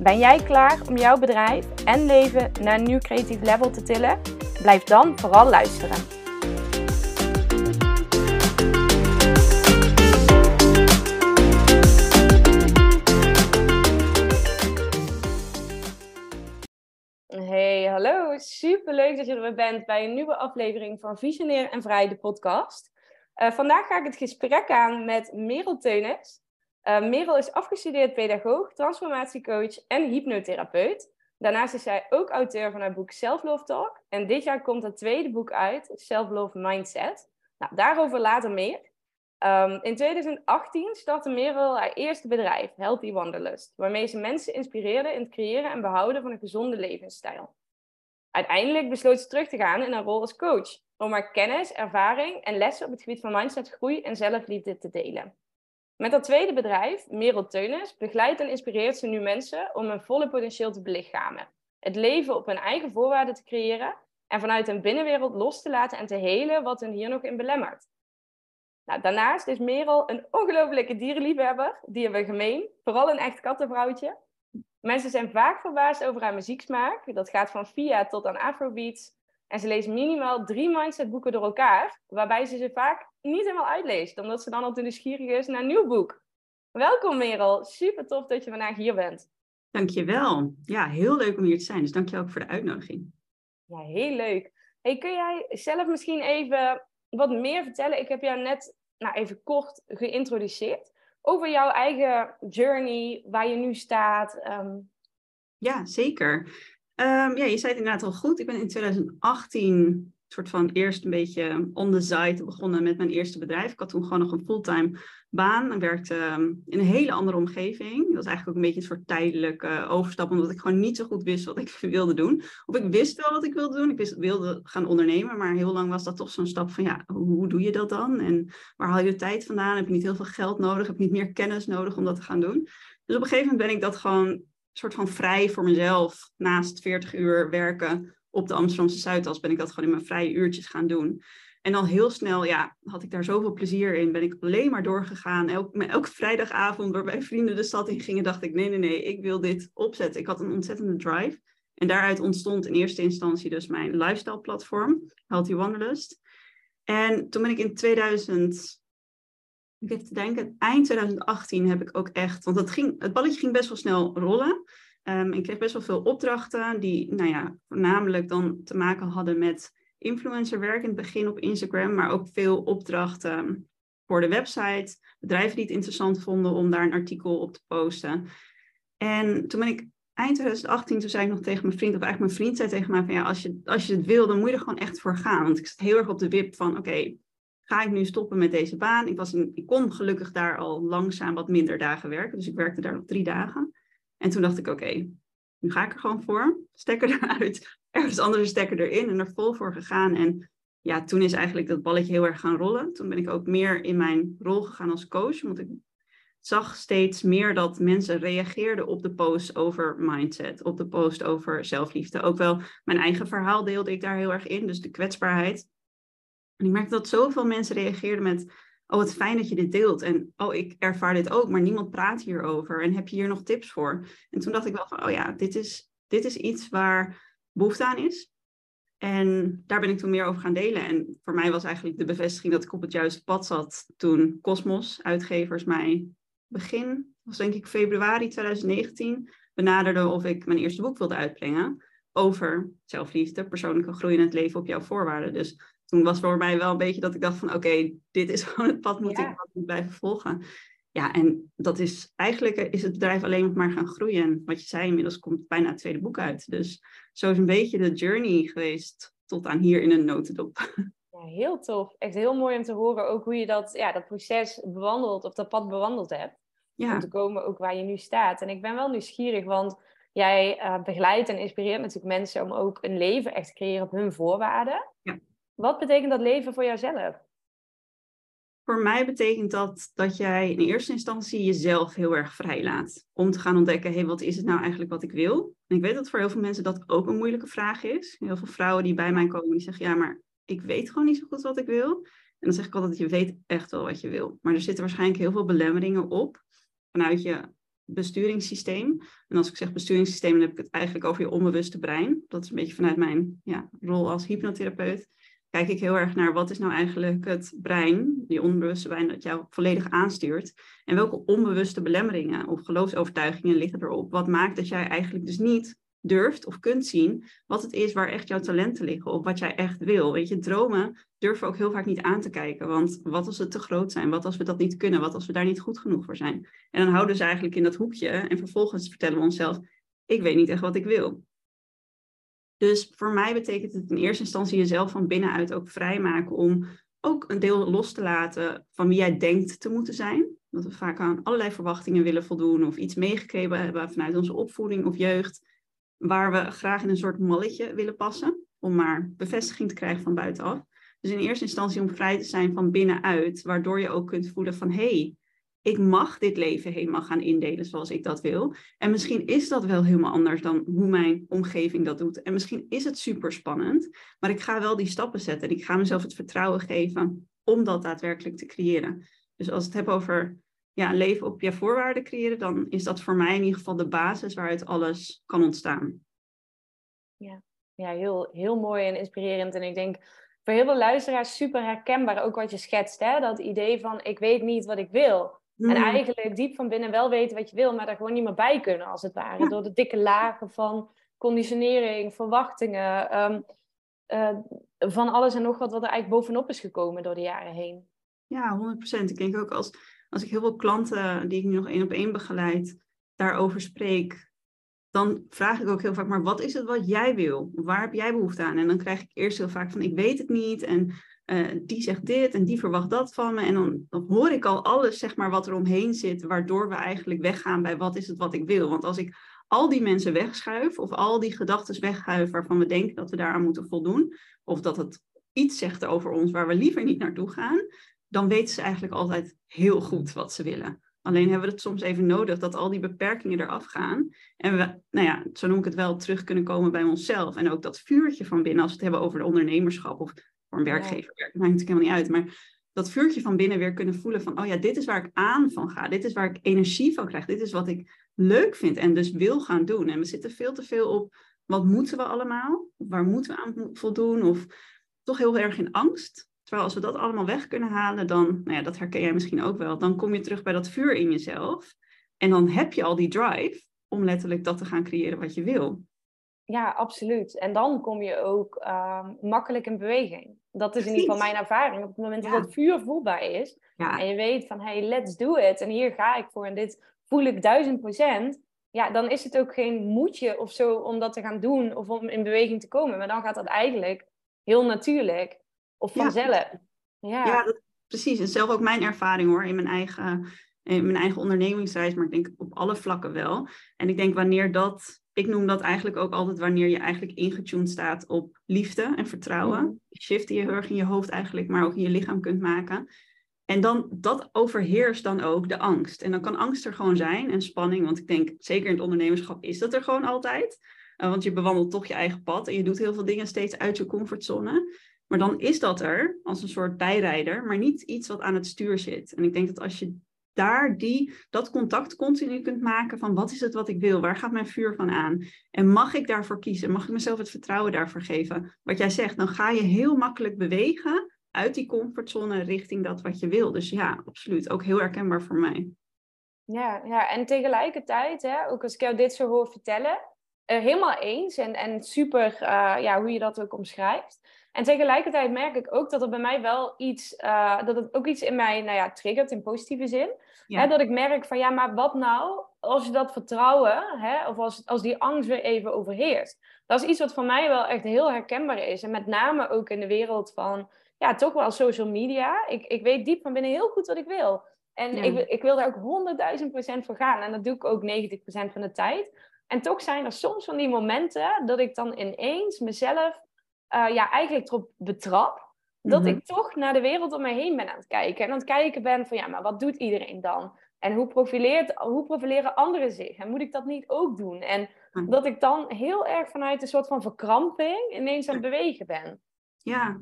Ben jij klaar om jouw bedrijf en leven naar een nieuw creatief level te tillen? Blijf dan vooral luisteren. Hey, hallo. Super leuk dat je er weer bent bij een nieuwe aflevering van Visionair en Vrij, de podcast. Uh, vandaag ga ik het gesprek aan met Merel Teunis. Uh, Merel is afgestudeerd pedagoog, transformatiecoach en hypnotherapeut. Daarnaast is zij ook auteur van haar boek Self Talk. En dit jaar komt het tweede boek uit, Self Mindset. Nou, daarover later meer. Um, in 2018 startte Merel haar eerste bedrijf, Healthy Wanderlust, waarmee ze mensen inspireerde in het creëren en behouden van een gezonde levensstijl. Uiteindelijk besloot ze terug te gaan in haar rol als coach, om haar kennis, ervaring en lessen op het gebied van mindset, groei en zelfliefde te delen. Met dat tweede bedrijf, Merel Teunis, begeleidt en inspireert ze nu mensen om hun volle potentieel te belichamen. Het leven op hun eigen voorwaarden te creëren en vanuit hun binnenwereld los te laten en te helen wat hen hier nog in belemmert. Nou, daarnaast is Merel een ongelofelijke dierenliefhebber. Die hebben we gemeen. Vooral een echt kattenvrouwtje. Mensen zijn vaak verbaasd over haar muzieksmaak. Dat gaat van Fia tot aan Afrobeats. En ze leest minimaal drie mindsetboeken door elkaar, waarbij ze ze vaak niet helemaal uitleest, omdat ze dan al te nieuwsgierig is naar een nieuw boek. Welkom Merel, super tof dat je vandaag hier bent. Dankjewel. Ja, heel leuk om hier te zijn, dus dankjewel ook voor de uitnodiging. Ja, heel leuk. Hey, kun jij zelf misschien even wat meer vertellen? Ik heb jou net nou, even kort geïntroduceerd over jouw eigen journey, waar je nu staat. Ehm. Ja, zeker. Um, ja, je zei het inderdaad al goed. Ik ben in 2018 soort van eerst een beetje on the side begonnen met mijn eerste bedrijf. Ik had toen gewoon nog een fulltime baan en werkte ehm, in een hele andere omgeving. Dat was eigenlijk ook een beetje een soort tijdelijke overstap, omdat ik gewoon niet zo goed wist wat ik wilde doen. Of ik wist wel wat ik wilde doen. Ik wist, wilde gaan ondernemen, maar heel lang was dat toch zo'n stap van ja, hoe doe je dat dan? En waar haal je de tijd vandaan? Heb je niet heel veel geld nodig? Heb je niet meer kennis nodig om dat te gaan doen? Dus op een gegeven moment ben ik dat gewoon soort van vrij voor mezelf, naast 40 uur werken op de Amsterdamse Zuidas, ben ik dat gewoon in mijn vrije uurtjes gaan doen. En dan heel snel, ja, had ik daar zoveel plezier in. Ben ik alleen maar doorgegaan. Elk, elke vrijdagavond waarbij vrienden de stad in gingen, dacht ik, nee, nee, nee, ik wil dit opzetten. Ik had een ontzettende drive. En daaruit ontstond in eerste instantie dus mijn lifestyle platform, Healthy Wanderlust. En toen ben ik in 2000, ik heb te denken, eind 2018 heb ik ook echt, want het, ging, het balletje ging best wel snel rollen. Um, ik kreeg best wel veel opdrachten die, nou ja, voornamelijk dan te maken hadden met influencerwerk in het begin op Instagram, maar ook veel opdrachten voor de website, bedrijven die het interessant vonden om daar een artikel op te posten. En toen ben ik eind 2018, toen zei ik nog tegen mijn vriend, of eigenlijk mijn vriend zei tegen mij van ja, als je, als je het wil, dan moet je er gewoon echt voor gaan. Want ik zat heel erg op de wip van oké, ga ik nu stoppen met deze baan? Ik, was ik kon gelukkig daar al langzaam wat minder dagen werken, dus ik werkte daar nog drie dagen. En toen dacht ik, oké, nu ga ik er gewoon voor. Stekker eruit, ergens anders stekker erin en er vol voor gegaan. En ja, toen is eigenlijk dat balletje heel erg gaan rollen. Toen ben ik ook meer in mijn rol gegaan als coach, want ik zag steeds meer dat mensen reageerden op de post over mindset, op de post over zelfliefde. Ook wel mijn eigen verhaal deelde ik daar heel erg in, dus de kwetsbaarheid. En ik merkte dat zoveel mensen reageerden met, oh wat fijn dat je dit deelt. En oh, ik ervaar dit ook, maar niemand praat hierover. En heb je hier nog tips voor? En toen dacht ik wel van, oh ja, dit is, dit is iets waar behoefte aan is. En daar ben ik toen meer over gaan delen. En voor mij was eigenlijk de bevestiging dat ik op het juiste pad zat toen Cosmos, uitgevers, mij begin, was denk ik februari 2019, benaderde of ik mijn eerste boek wilde uitbrengen over zelfliefde, persoonlijke groei in het leven op jouw voorwaarden. Dus toen was voor mij wel een beetje dat ik dacht van oké, dit is gewoon het pad moet ik moet blijven volgen. Ja, en dat is eigenlijk is het bedrijf alleen nog maar gaan groeien. wat je zei, inmiddels komt bijna het tweede boek uit. Dus zo is een beetje de journey geweest tot aan hier in een notendop. Ja, heel tof. Echt heel mooi om te horen ook hoe je dat, ja, dat proces bewandeld of dat pad bewandeld hebt. Ja. Om te komen ook waar je nu staat. En ik ben wel nieuwsgierig, want jij uh, begeleidt en inspireert natuurlijk mensen om ook een leven echt te creëren op hun voorwaarden. Wat betekent dat leven voor jouzelf? Voor mij betekent dat dat jij in eerste instantie jezelf heel erg vrij laat. Om te gaan ontdekken, hé, wat is het nou eigenlijk wat ik wil? En ik weet dat voor heel veel mensen dat ook een moeilijke vraag is. Heel veel vrouwen die bij mij komen, die zeggen, ja, maar ik weet gewoon niet zo goed wat ik wil. En dan zeg ik altijd, je weet echt wel wat je wil. Maar er zitten waarschijnlijk heel veel belemmeringen op vanuit je besturingssysteem. En als ik zeg besturingssysteem, dan heb ik het eigenlijk over je onbewuste brein. Dat is een beetje vanuit mijn ja, rol als hypnotherapeut kijk ik heel erg naar wat is nou eigenlijk het brein, die onbewuste brein, dat jou volledig aanstuurt. En welke onbewuste belemmeringen of geloofsovertuigingen liggen erop? Wat maakt dat jij eigenlijk dus niet durft of kunt zien wat het is waar echt jouw talenten liggen of wat jij echt wil. Weet je, dromen durven ook heel vaak niet aan te kijken, want wat als het te groot zijn? Wat als we dat niet kunnen? Wat als we daar niet goed genoeg voor zijn? En dan houden ze eigenlijk in dat hoekje en vervolgens vertellen we onszelf, ik weet niet echt wat ik wil. Dus voor mij betekent het in eerste instantie jezelf van binnenuit ook vrijmaken om ook een deel los te laten van wie jij denkt te moeten zijn. Dat we vaak aan allerlei verwachtingen willen voldoen of iets meegekregen hebben vanuit onze opvoeding of jeugd, waar we graag in een soort malletje willen passen, om maar bevestiging te krijgen van buitenaf. Dus in eerste instantie om vrij te zijn van binnenuit, waardoor je ook kunt voelen van hé, hey, ik mag dit leven helemaal gaan indelen zoals ik dat wil. En misschien is dat wel helemaal anders dan hoe mijn omgeving dat doet. En misschien is het super spannend, maar ik ga wel die stappen zetten. En ik ga mezelf het vertrouwen geven om dat daadwerkelijk te creëren. Dus als het heb over ja, leven op je voorwaarden creëren, dan is dat voor mij in ieder geval de basis waaruit alles kan ontstaan. Ja, ja heel, heel mooi en inspirerend. En ik denk voor heel veel luisteraars super herkenbaar ook wat je schetst. Hè? Dat idee van ik weet niet wat ik wil. En mm. eigenlijk diep van binnen wel weten wat je wil, maar daar gewoon niet meer bij kunnen, als het ware. Door de dikke lagen van conditionering, verwachtingen, ehm, eh, van alles en nog wat, wat er eigenlijk bovenop is gekomen door de jaren heen. Ja, 100%. Ik denk ook als, als ik heel veel klanten die ik nu nog één op één begeleid, daarover spreek, dan vraag ik ook heel vaak, maar wat is het wat jij wil? Waar heb jij behoefte aan? En dan krijg ik eerst heel vaak van, ik weet het niet. En uh, die zegt dit en die verwacht dat van me. En dan, dan, hoor ik al alles, zeg maar, wat er omheen zit, waardoor we eigenlijk weggaan bij wat is het wat ik wil. Want als ik al die mensen wegschuif, of al die gedachten wegschuif waarvan we denken dat we daaraan moeten voldoen, of dat het iets zegt over ons waar we liever niet naartoe gaan, dan weten ze eigenlijk altijd heel goed wat ze willen. Alleen hebben we het soms even nodig dat al die beperkingen eraf gaan. En we, nou ja, zo noem ik het wel, terug kunnen komen bij onszelf. En ook dat vuurtje van binnen, als we het hebben over de ondernemerschap of voor een werkgever werkt, maakt natuurlijk helemaal niet uit. Maar dat vuurtje van binnen weer kunnen voelen van, oh ja, dit is waar ik aan van ga. Dit is waar ik energie van krijg. Dit is wat ik leuk vind en dus wil gaan doen. En we zitten veel te veel op, wat moeten we allemaal? Waar moeten we aan voldoen? Of toch heel erg in angst. Terwijl als we dat allemaal weg kunnen halen, dan, nou ja, dat herken jij misschien ook wel, dan kom je terug bij dat vuur in jezelf. En dan heb je al die drive om letterlijk dat te gaan creëren wat je wil. Ja, absoluut. En dan kom je ook ehm, makkelijk in beweging. Dat is in ieder geval mijn ervaring. Op het moment dat het vuur voelbaar is en je weet van hey, let's do it en hier ga ik voor en dit voel ik duizend procent, ja, dan is het ook geen moedje of zo om dat te gaan doen of om in beweging te komen. Maar dan gaat dat eigenlijk heel natuurlijk of vanzelf. Ja, ja. dat, precies. En zelf ook mijn ervaring hoor in mijn eigen, in mijn eigen ondernemingsreis, maar ik denk op alle vlakken wel. En ik denk wanneer dat ik noem dat eigenlijk ook altijd wanneer je eigenlijk ingetuned staat op liefde en vertrouwen. Mm. Shift die je heel erg in je hoofd eigenlijk, maar ook in je lichaam kunt maken. En dan, dat overheerst dan ook de angst. En dan kan angst er gewoon zijn en spanning, want ik denk zeker in het ondernemerschap is dat er gewoon altijd. Uh, want je bewandelt toch je eigen pad en je doet heel veel dingen steeds uit je comfortzone. Maar dan is dat er als een soort bijrijder, maar niet iets wat aan het stuur zit. En ik denk dat als je daar die, dat contact continu kunt maken van wat is het wat ik wil, waar gaat mijn vuur van aan en mag ik daarvoor kiezen, mag ik mezelf het vertrouwen daarvoor geven. Wat jij zegt, dan ga je heel makkelijk bewegen uit die comfortzone richting dat wat je wil. Dus ja, absoluut, ook heel herkenbaar voor mij. Ja, ja en tegelijkertijd, hè, ook als ik jou dit zo hoor vertellen, uh, helemaal eens en, en super uh, ja, hoe je dat ook omschrijft. En tegelijkertijd merk ik ook dat er bij mij wel iets, uh, dat het ook iets in mij, nou ja, triggert in positieve zin. Hè, dat ik merk van, ja, maar wat nou als je dat vertrouwen, hè, of als, als die angst weer even overheerst. Dat is iets wat voor mij wel echt heel herkenbaar is. En met name ook in de wereld van, ja, toch wel social media. Ik, ik weet diep van binnen heel goed wat ik wil. En ik, ik wil daar ook honderdduizend procent voor gaan. En dat doe ik ook 90% van de tijd. En toch zijn er soms van die momenten dat ik dan ineens mezelf uh, ja, eigenlijk erop betrap. Dat Mhm. ik toch naar de wereld om me heen ben aan het kijken. En aan het kijken ben van ja, maar wat doet iedereen dan? En hoe, profileert, hoe profileren anderen zich? En moet ik dat niet ook doen? En dat ik dan heel erg vanuit een soort van verkramping ineens aan het bewegen ben. Ja,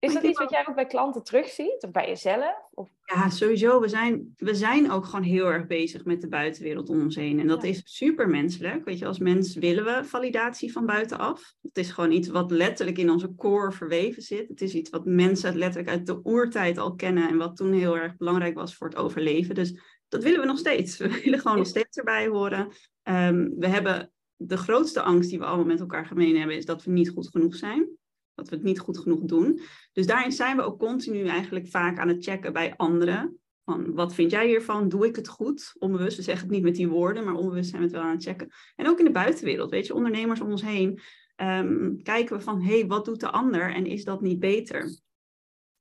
Is dat iets wat jij ook bij klanten terugziet? Of bij jezelf? Of... Ja, sowieso. We zijn, we zijn ook gewoon heel erg bezig met de buitenwereld om ons heen. En dat Ja. is super menselijk. Weet je, als mens willen we validatie van buitenaf. Het is gewoon iets wat letterlijk in onze core verweven zit. Het is iets wat mensen letterlijk uit de oertijd al kennen. En wat toen heel erg belangrijk was voor het overleven. Dus dat willen we nog steeds. We willen gewoon nog steeds erbij horen. Ehm, we hebben de grootste angst die we allemaal met elkaar gemeen hebben, is dat we niet goed genoeg zijn. Dat we het niet goed genoeg doen. Dus daarin zijn we ook continu eigenlijk vaak aan het checken bij anderen. Van wat vind jij hiervan? Doe ik het goed? Onbewust, we zeggen het niet met die woorden, maar onbewust zijn we het wel aan het checken. En ook in de buitenwereld, weet je, ondernemers om ons heen. ehm, kijken we van, hé, hey, wat doet de ander en is dat niet beter?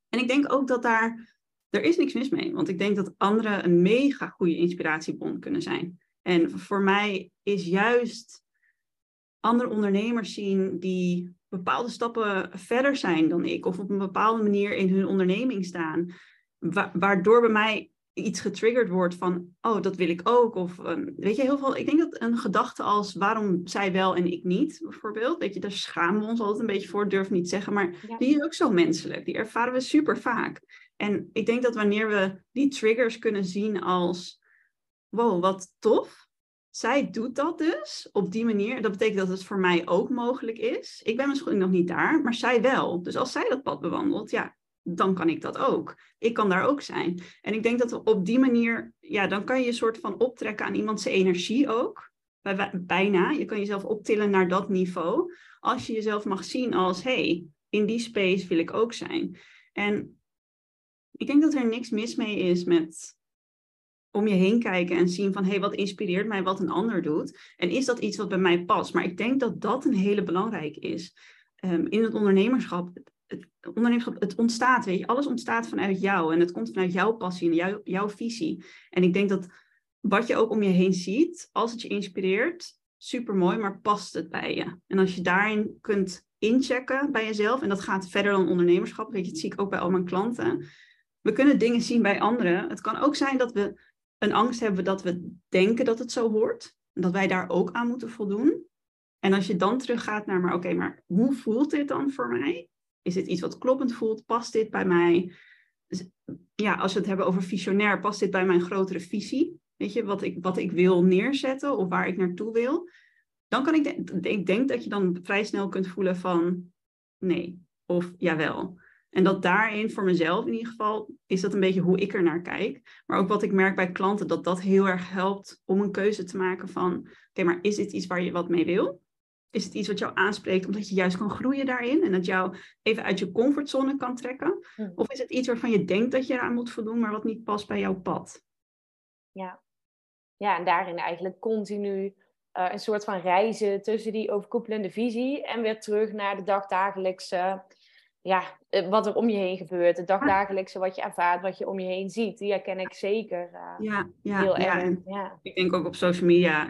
En ik denk ook dat daar, er is niks mis mee. Want ik denk dat anderen een mega goede inspiratiebron kunnen zijn. En voor mij is juist andere ondernemers zien die bepaalde stappen verder zijn dan ik, of op een bepaalde manier in hun onderneming staan, wa- waardoor bij mij iets getriggerd wordt van, oh, dat wil ik ook. Of een, weet je, heel veel, ik denk dat een gedachte als, waarom zij wel en ik niet, bijvoorbeeld, weet je, daar schamen we ons altijd een beetje voor, durf niet zeggen, maar Ja. die is ook zo menselijk, die ervaren we super vaak. En ik denk dat wanneer we die triggers kunnen zien als, wow, wat tof, zij doet dat dus op die manier. Dat betekent dat het voor mij ook mogelijk is. Ik ben misschien nog niet daar, maar zij wel. Dus als zij dat pad bewandelt, ja, dan kan ik dat ook. Ik kan daar ook zijn. En ik denk dat we op die manier, ja, dan kan je een soort van optrekken aan iemands energie ook. Bij- bij- Bijna. Je kan jezelf optillen naar dat niveau. Als je jezelf mag zien als, hey, in die space wil ik ook zijn. En ik denk dat er niks mis mee is met om je heen kijken en zien van hé, hey, wat inspireert mij wat een ander doet? En is dat iets wat bij mij past? Maar ik denk dat dat een hele belangrijke is. Ehm, in het ondernemerschap, het, ondernemerschap, het ontstaat, weet je, alles ontstaat vanuit jou en het komt vanuit jouw passie en jouw, jouw visie. En ik denk dat wat je ook om je heen ziet, als het je inspireert, super mooi, maar past het bij je? En als je daarin kunt inchecken bij jezelf, en dat gaat verder dan ondernemerschap, weet je, dat zie ik ook bij al mijn klanten. We kunnen dingen zien bij anderen. Het kan ook zijn dat we een angst hebben dat we denken dat het zo hoort. Dat wij daar ook aan moeten voldoen. En als je dan teruggaat naar, maar oké, maar hoe voelt dit dan voor mij? Is dit iets wat kloppend voelt? Past dit bij mij? Ja, als we het hebben over visionair, past dit bij mijn grotere visie? Weet je, wat ik, wat ik wil neerzetten of waar ik naartoe wil? Dan kan ik, ik denk dat je dan vrij snel kunt voelen van nee of jawel. En dat daarin, voor mezelf in ieder geval, is dat een beetje hoe ik er naar kijk. Maar ook wat ik merk bij klanten, dat dat heel erg helpt om een keuze te maken van, oké, maar is dit iets waar je wat mee wil? Is het iets wat jou aanspreekt omdat je juist kan groeien daarin en dat jou even uit je comfortzone kan trekken? Hmm. Of is het iets waarvan je denkt dat je eraan moet voldoen, maar wat niet past bij jouw pad? Ja. ja, en daarin eigenlijk continu eh, een soort van reizen tussen die overkoepelende visie en weer terug naar de dagdagelijkse, ja, eh, wat er om je heen gebeurt. Het dagdagelijkse wat je ervaart, wat je om je heen ziet. Die herken ik zeker eh, Ja, ja, heel ja. erg. Ja. ik denk ook op social media.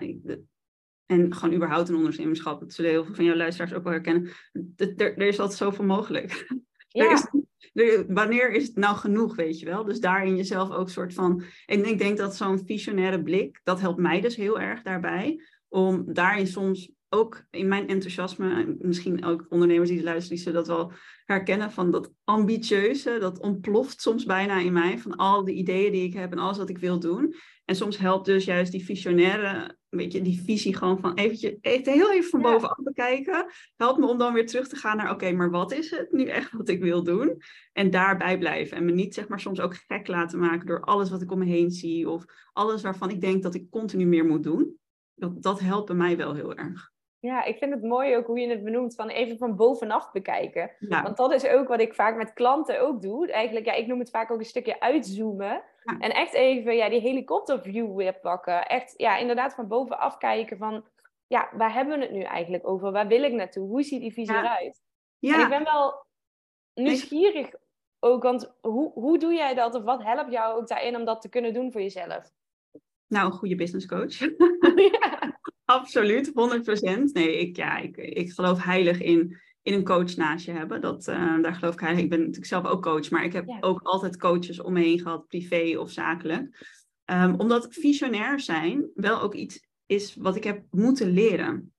En gewoon überhaupt een ondernemerschap. Dat zullen heel veel van jouw luisteraars ook wel herkennen. Er, er is altijd zoveel mogelijk. Er is, er- wanneer is het nou genoeg, weet je wel? Dus daarin jezelf ook soort van... En ik denk dat zo'n visionaire blik, dat helpt mij dus heel erg daarbij. Om daarin soms ook in mijn enthousiasme... en Misschien ook ondernemers die luisteren, die zullen dat wel herkennen. Van dat ambitieuze, dat ontploft soms bijna in mij. Van al die ideeën die ik heb en alles wat ik wil doen. En soms helpt dus juist die visionaire, weet je, die visie gewoon van eventje, even, heel even van bovenaf bekijken. Helpt me om dan weer terug te gaan naar, oké, maar wat is het nu echt wat ik wil doen? En daarbij blijven. En me niet, zeg maar, soms ook gek laten maken door alles wat ik om me heen zie. Of alles waarvan ik denk dat ik continu meer moet doen. Dat, dat helpt bij mij wel heel erg. Ja, ik vind het mooi ook hoe je het benoemt, van even van bovenaf bekijken. Ja, Want dat is ook wat ik vaak met klanten ook doe. Eigenlijk, ja, ik noem het vaak ook een stukje uitzoomen. Ja. En echt even ja, die helikopterview weer pakken. Echt, ja, inderdaad van bovenaf kijken van... Ja, waar hebben we het nu eigenlijk over? Waar wil ik naartoe? Hoe ziet die visie Ja. eruit? ja. En ik ben wel nieuwsgierig ook, want hoe, hoe doe jij dat? Of wat helpt jou ook daarin om dat te kunnen doen voor jezelf? Nou, een goede business coach. ja. Absoluut, 100%. Nee, ik, ja, ik, ik geloof heilig in, in een coach naast je hebben. Dat, uh, daar geloof ik heilig. Ik ben natuurlijk zelf ook coach, maar ik heb ook altijd coaches om me heen gehad, privé of zakelijk. Um, omdat visionair zijn wel ook iets is wat ik heb moeten leren.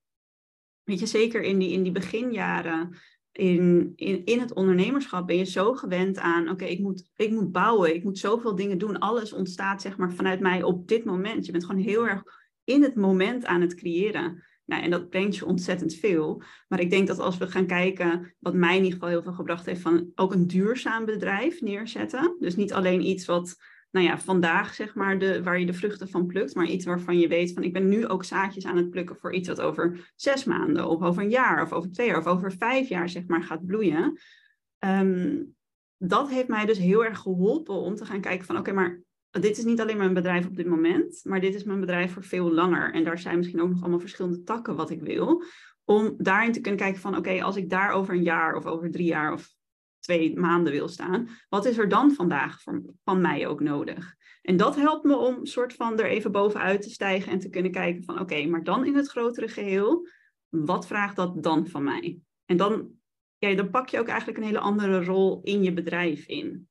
Weet je, zeker in die, in die beginjaren in, in, in het ondernemerschap ben je zo gewend aan, oké, ik, moet, ik moet bouwen, ik moet zoveel dingen doen. Alles ontstaat zeg maar vanuit mij op dit moment. Je bent gewoon heel erg in het moment aan het creëren. Nou, en dat brengt je ontzettend veel. Maar ik denk dat als we gaan kijken, wat mij in ieder geval heel veel gebracht heeft, van ook een duurzaam bedrijf neerzetten. Dus niet alleen iets wat nou ja, vandaag zeg maar, de, waar je de vruchten van plukt, maar iets waarvan je weet van ik ben nu ook zaadjes aan het plukken voor iets wat over zes maanden of over een jaar of over twee jaar of over vijf jaar zeg maar gaat bloeien. Ehm, dat heeft mij dus heel erg geholpen om te gaan kijken van oké, maar dit is niet alleen mijn bedrijf op dit moment, maar dit is mijn bedrijf voor veel langer. En daar zijn misschien ook nog allemaal verschillende takken wat ik wil. Om daarin te kunnen kijken van oké, als ik daar over een jaar of over drie jaar of twee maanden wil staan, wat is er dan vandaag van mij ook nodig? En dat helpt me om soort van er even bovenuit te stijgen en te kunnen kijken van oké, maar dan in het grotere geheel, wat vraagt dat dan van mij? En dan, ja, dan pak je ook eigenlijk een hele andere rol in je bedrijf in.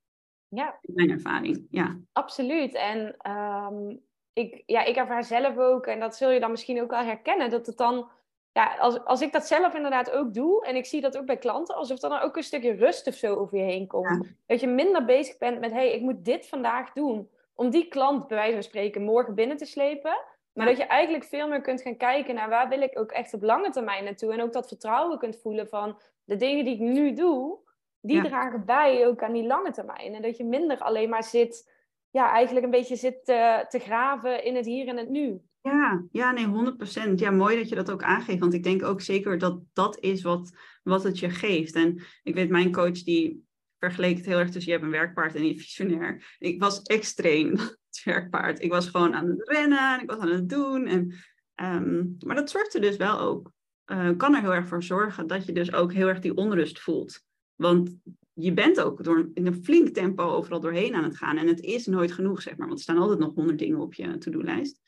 Ja. In mijn ervaring, ja. Absoluut. En um, ik, ja, ik ervaar zelf ook, en dat zul je dan misschien ook wel herkennen, dat het dan ja, als, als ik dat zelf inderdaad ook doe, en ik zie dat ook bij klanten, alsof er dan ook een stukje rust of zo over je heen komt. Dat je minder bezig bent met, hé, hey, ik moet dit vandaag doen, om die klant, bij wijze van spreken, morgen binnen te slepen. Maar dat je eigenlijk veel meer kunt gaan kijken naar waar wil ik ook echt op lange termijn naartoe. En ook dat vertrouwen kunt voelen van de dingen die ik nu doe, die dragen bij ook aan die lange termijn. En dat je minder alleen maar zit, ja, eigenlijk een beetje zit te, te graven in het hier en het nu. Ja, ja, nee, 100%. Ja, mooi dat je dat ook aangeeft. Want ik denk ook zeker dat dat is wat, wat het je geeft. En ik weet, mijn coach die vergeleek het heel erg tussen je hebt een werkpaard en een visionair. Ik was extreem het werkpaard. Ik was gewoon aan het rennen en ik was aan het doen. En, um, maar dat zorgt er dus wel ook, uh, kan er heel erg voor zorgen dat je dus ook heel erg die onrust voelt. Want je bent ook door, in een flink tempo overal doorheen aan het gaan. En het is nooit genoeg, zeg maar. Want er staan altijd nog honderd dingen op je to-do-lijst.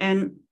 En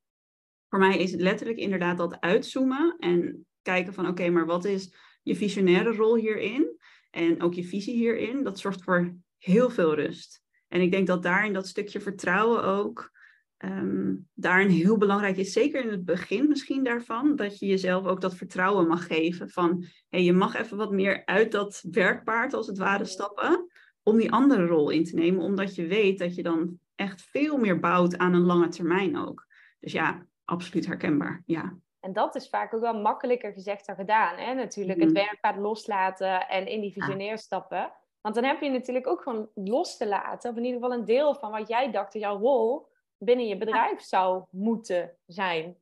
voor mij is het letterlijk inderdaad dat uitzoomen en kijken van oké, maar wat is je visionaire rol hierin? En ook je visie hierin, dat zorgt voor heel veel rust. En ik denk dat daarin dat stukje vertrouwen ook um, daarin heel belangrijk is. Zeker in het begin misschien daarvan, dat je jezelf ook dat vertrouwen mag geven. Van hey, je mag even wat meer uit dat werkpaard als het ware stappen. Om die andere rol in te nemen, omdat je weet dat je dan echt veel meer bouwt aan een lange termijn ook. Dus ja, absoluut herkenbaar. Ja. En dat is vaak ook wel makkelijker gezegd dan gedaan. Hè? Natuurlijk, het mhm. werkpaard loslaten en in die visionair stappen. Want dan heb je natuurlijk ook gewoon los te laten, of in ieder geval een deel van wat jij dacht dat jouw rol binnen je bedrijf zou moeten zijn.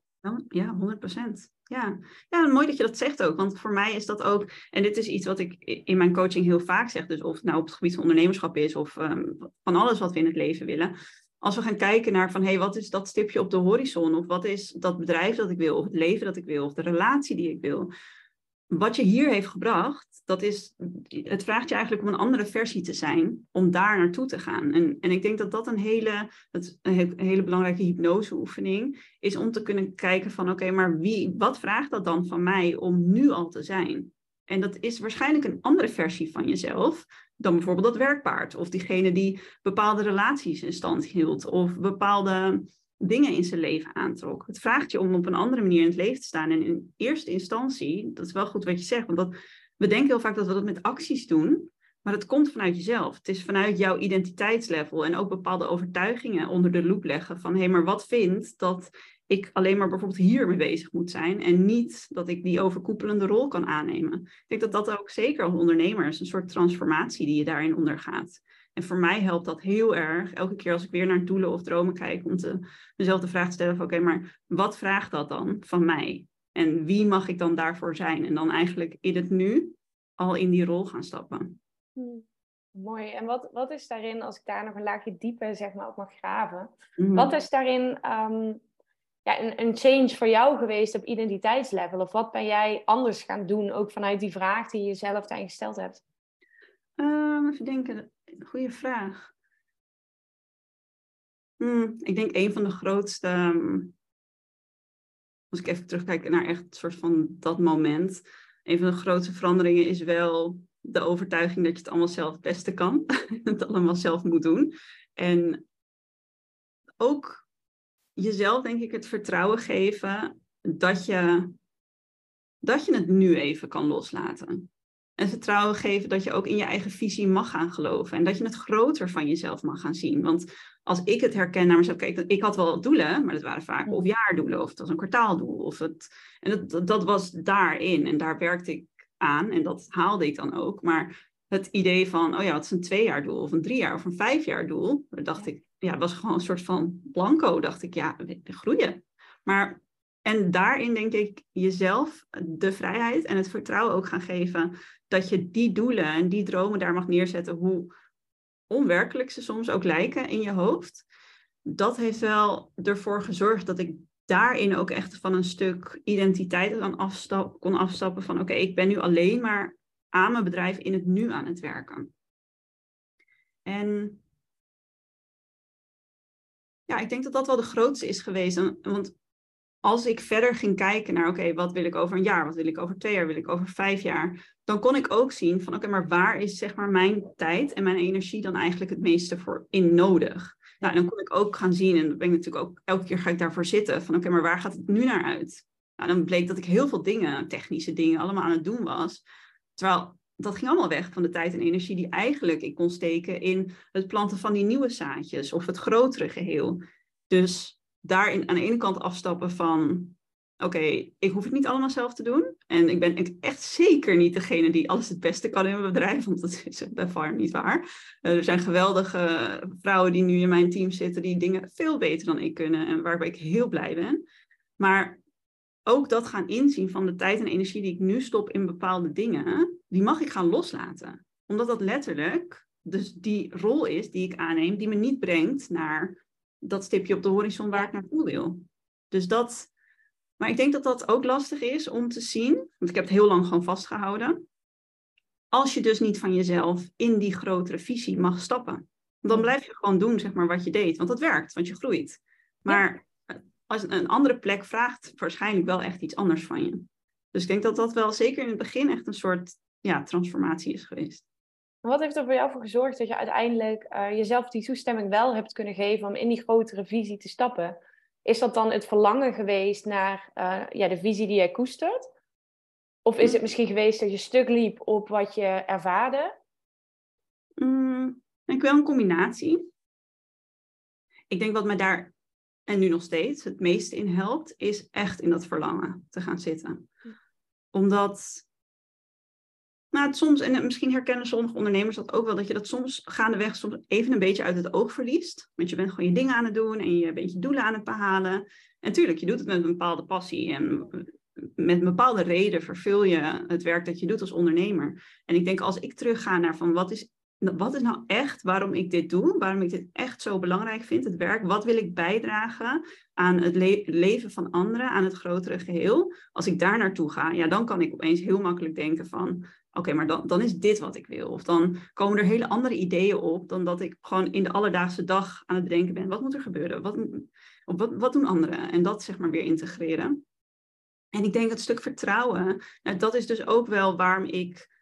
Ja, 100 procent. Ja. ja, mooi dat je dat zegt ook. Want voor mij is dat ook, en dit is iets wat ik in mijn coaching heel vaak zeg, dus of het nou op het gebied van ondernemerschap is of um, van alles wat we in het leven willen. Als we gaan kijken naar van, hé, hey, wat is dat stipje op de horizon? Of wat is dat bedrijf dat ik wil? Of het leven dat ik wil? Of de relatie die ik wil? Wat je hier heeft gebracht, dat is, het vraagt je eigenlijk om een andere versie te zijn, om daar naartoe te gaan. En, en ik denk dat dat een hele, dat een hele belangrijke hypnoseoefening is om te kunnen kijken van, oké, maar wie, wat vraagt dat dan van mij om nu al te zijn? En dat is waarschijnlijk een andere versie van jezelf dan bijvoorbeeld dat werkpaard, of diegene die bepaalde relaties in stand hield, of bepaalde dingen in zijn leven aantrok. Het vraagt je om op een andere manier in het leven te staan. En in eerste instantie, dat is wel goed wat je zegt, want dat, we denken heel vaak dat we dat met acties doen, maar het komt vanuit jezelf. Het is vanuit jouw identiteitslevel en ook bepaalde overtuigingen onder de loep leggen van hé, hey, maar wat vindt dat ik alleen maar bijvoorbeeld hiermee bezig moet zijn en niet dat ik die overkoepelende rol kan aannemen. Ik denk dat dat ook zeker als ondernemer is een soort transformatie die je daarin ondergaat. En voor mij helpt dat heel erg, elke keer als ik weer naar doelen of dromen kijk, om te, mezelf de vraag te stellen van oké, maar wat vraagt dat dan van mij? En wie mag ik dan daarvoor zijn? En dan eigenlijk in het nu al in die rol gaan stappen. Hmm. Mooi. En wat, wat is daarin, als ik daar nog een laagje dieper zeg maar, op mag graven, mhm. wat is daarin ehm, ja, een, een change voor jou geweest op identiteitslevel? Of wat ben jij anders gaan doen, ook vanuit die vraag die je jezelf daarin gesteld hebt? Um, even denken, goede vraag. Hmm, ik denk een van de grootste, ehm, als ik even terugkijk naar echt soort van dat moment. Een van de grootste veranderingen is wel de overtuiging dat je het allemaal zelf het beste kan. het allemaal zelf moet doen. En ook jezelf, denk ik, het vertrouwen geven dat je, dat je het nu even kan loslaten. En vertrouwen geven dat je ook in je eigen visie mag gaan geloven. En dat je het groter van jezelf mag gaan zien. Want als ik het herken naar mezelf, kijk, ik had wel doelen, maar dat waren vaak of jaardoelen, of het was een kwartaaldoel. Of het, en dat, dat was daarin. En daar werkte ik aan en dat haalde ik dan ook. Maar het idee van, oh ja, wat is een tweejaardoel of een drie jaar of een vijfjaar doel, dacht ik, ja, het was gewoon een soort van blanco, dacht ik, ja, groeien. Maar, en daarin denk ik jezelf de vrijheid en het vertrouwen ook gaan geven dat je die doelen en die dromen daar mag neerzetten, hoe onwerkelijk ze soms ook lijken in je hoofd. Dat heeft wel ervoor gezorgd dat ik daarin ook echt van een stuk identiteit kan afstap, kon afstappen van oké, ik ben nu alleen maar aan mijn bedrijf in het nu aan het werken. En ja, ik denk dat dat wel de grootste is geweest. Want als ik verder ging kijken naar, oké, wat wil ik over een jaar, wat wil ik over twee jaar, wil ik over vijf jaar, dan kon ik ook zien van, oké, maar waar is zeg maar mijn tijd en mijn energie dan eigenlijk het meeste voor in nodig? Nou, en dan kon ik ook gaan zien, en dan ben ik natuurlijk ook, elke keer ga ik daarvoor zitten, van oké, maar waar gaat het nu naar uit? Nou, dan bleek dat ik heel veel dingen, technische dingen, allemaal aan het doen was. Terwijl dat ging allemaal weg van de tijd en energie die eigenlijk ik kon steken in het planten van die nieuwe zaadjes of het grotere geheel. Dus daarin aan de ene kant afstappen van oké, ik hoef het niet allemaal zelf te doen. En ik ben echt zeker niet degene die alles het beste kan in mijn bedrijf, want dat is bij far niet waar. Eh, er zijn geweldige vrouwen die nu in mijn team zitten, die dingen veel beter dan ik kunnen en waarbij ik heel blij ben. Maar ook dat gaan inzien van de tijd en energie die ik nu stop in bepaalde dingen, die mag ik gaan loslaten. Omdat dat letterlijk dus die rol is die ik aanneem, die me niet brengt naar dat stipje op de horizon waar ik naartoe wil. Dus dat, maar ik denk dat dat ook lastig is om te zien, want ik heb het heel lang gewoon vastgehouden. Als je dus niet van jezelf in die grotere visie mag stappen. Dan blijf je gewoon doen zeg maar, wat je deed, want dat werkt, want je groeit. Maar als een andere plek vraagt waarschijnlijk wel echt iets anders van je. Dus ik denk dat dat wel zeker in het begin echt een soort ja, transformatie is geweest. Wat heeft er voor jou voor gezorgd dat je uiteindelijk uh, jezelf die toestemming wel hebt kunnen geven om in die grotere visie te stappen? Is dat dan het verlangen geweest naar uh, ja, de visie die jij koestert? Of is het misschien geweest dat je stuk liep op wat je ervaarde? Mm, ik wel een combinatie. Ik denk wat me daar, en nu nog steeds, het meeste in helpt, is echt in dat verlangen te gaan zitten. Hm. Omdat het soms, en misschien herkennen sommige ondernemers dat ook wel, dat je dat soms gaandeweg soms even een beetje uit het oog verliest. Want je bent gewoon je dingen aan het doen en je bent je doelen aan het behalen. En tuurlijk, je doet het met een bepaalde passie en met een bepaalde reden vervul je het werk dat je doet als ondernemer. En ik denk als ik terugga naar van wat is, wat is nou echt waarom ik dit doe, waarom ik dit echt zo belangrijk vind, het werk, wat wil ik bijdragen aan het leven van anderen, aan het grotere geheel. Als ik daar naartoe ga, ja, dan kan ik opeens heel makkelijk denken van, oké, maar dan, dan is dit wat ik wil. Of dan komen er hele andere ideeën op dan dat ik gewoon in de alledaagse dag aan het bedenken ben. Wat moet er gebeuren? Wat, wat, wat doen anderen? En dat zeg maar weer integreren. En ik denk dat stuk vertrouwen, nou, dat is dus ook wel waarom ik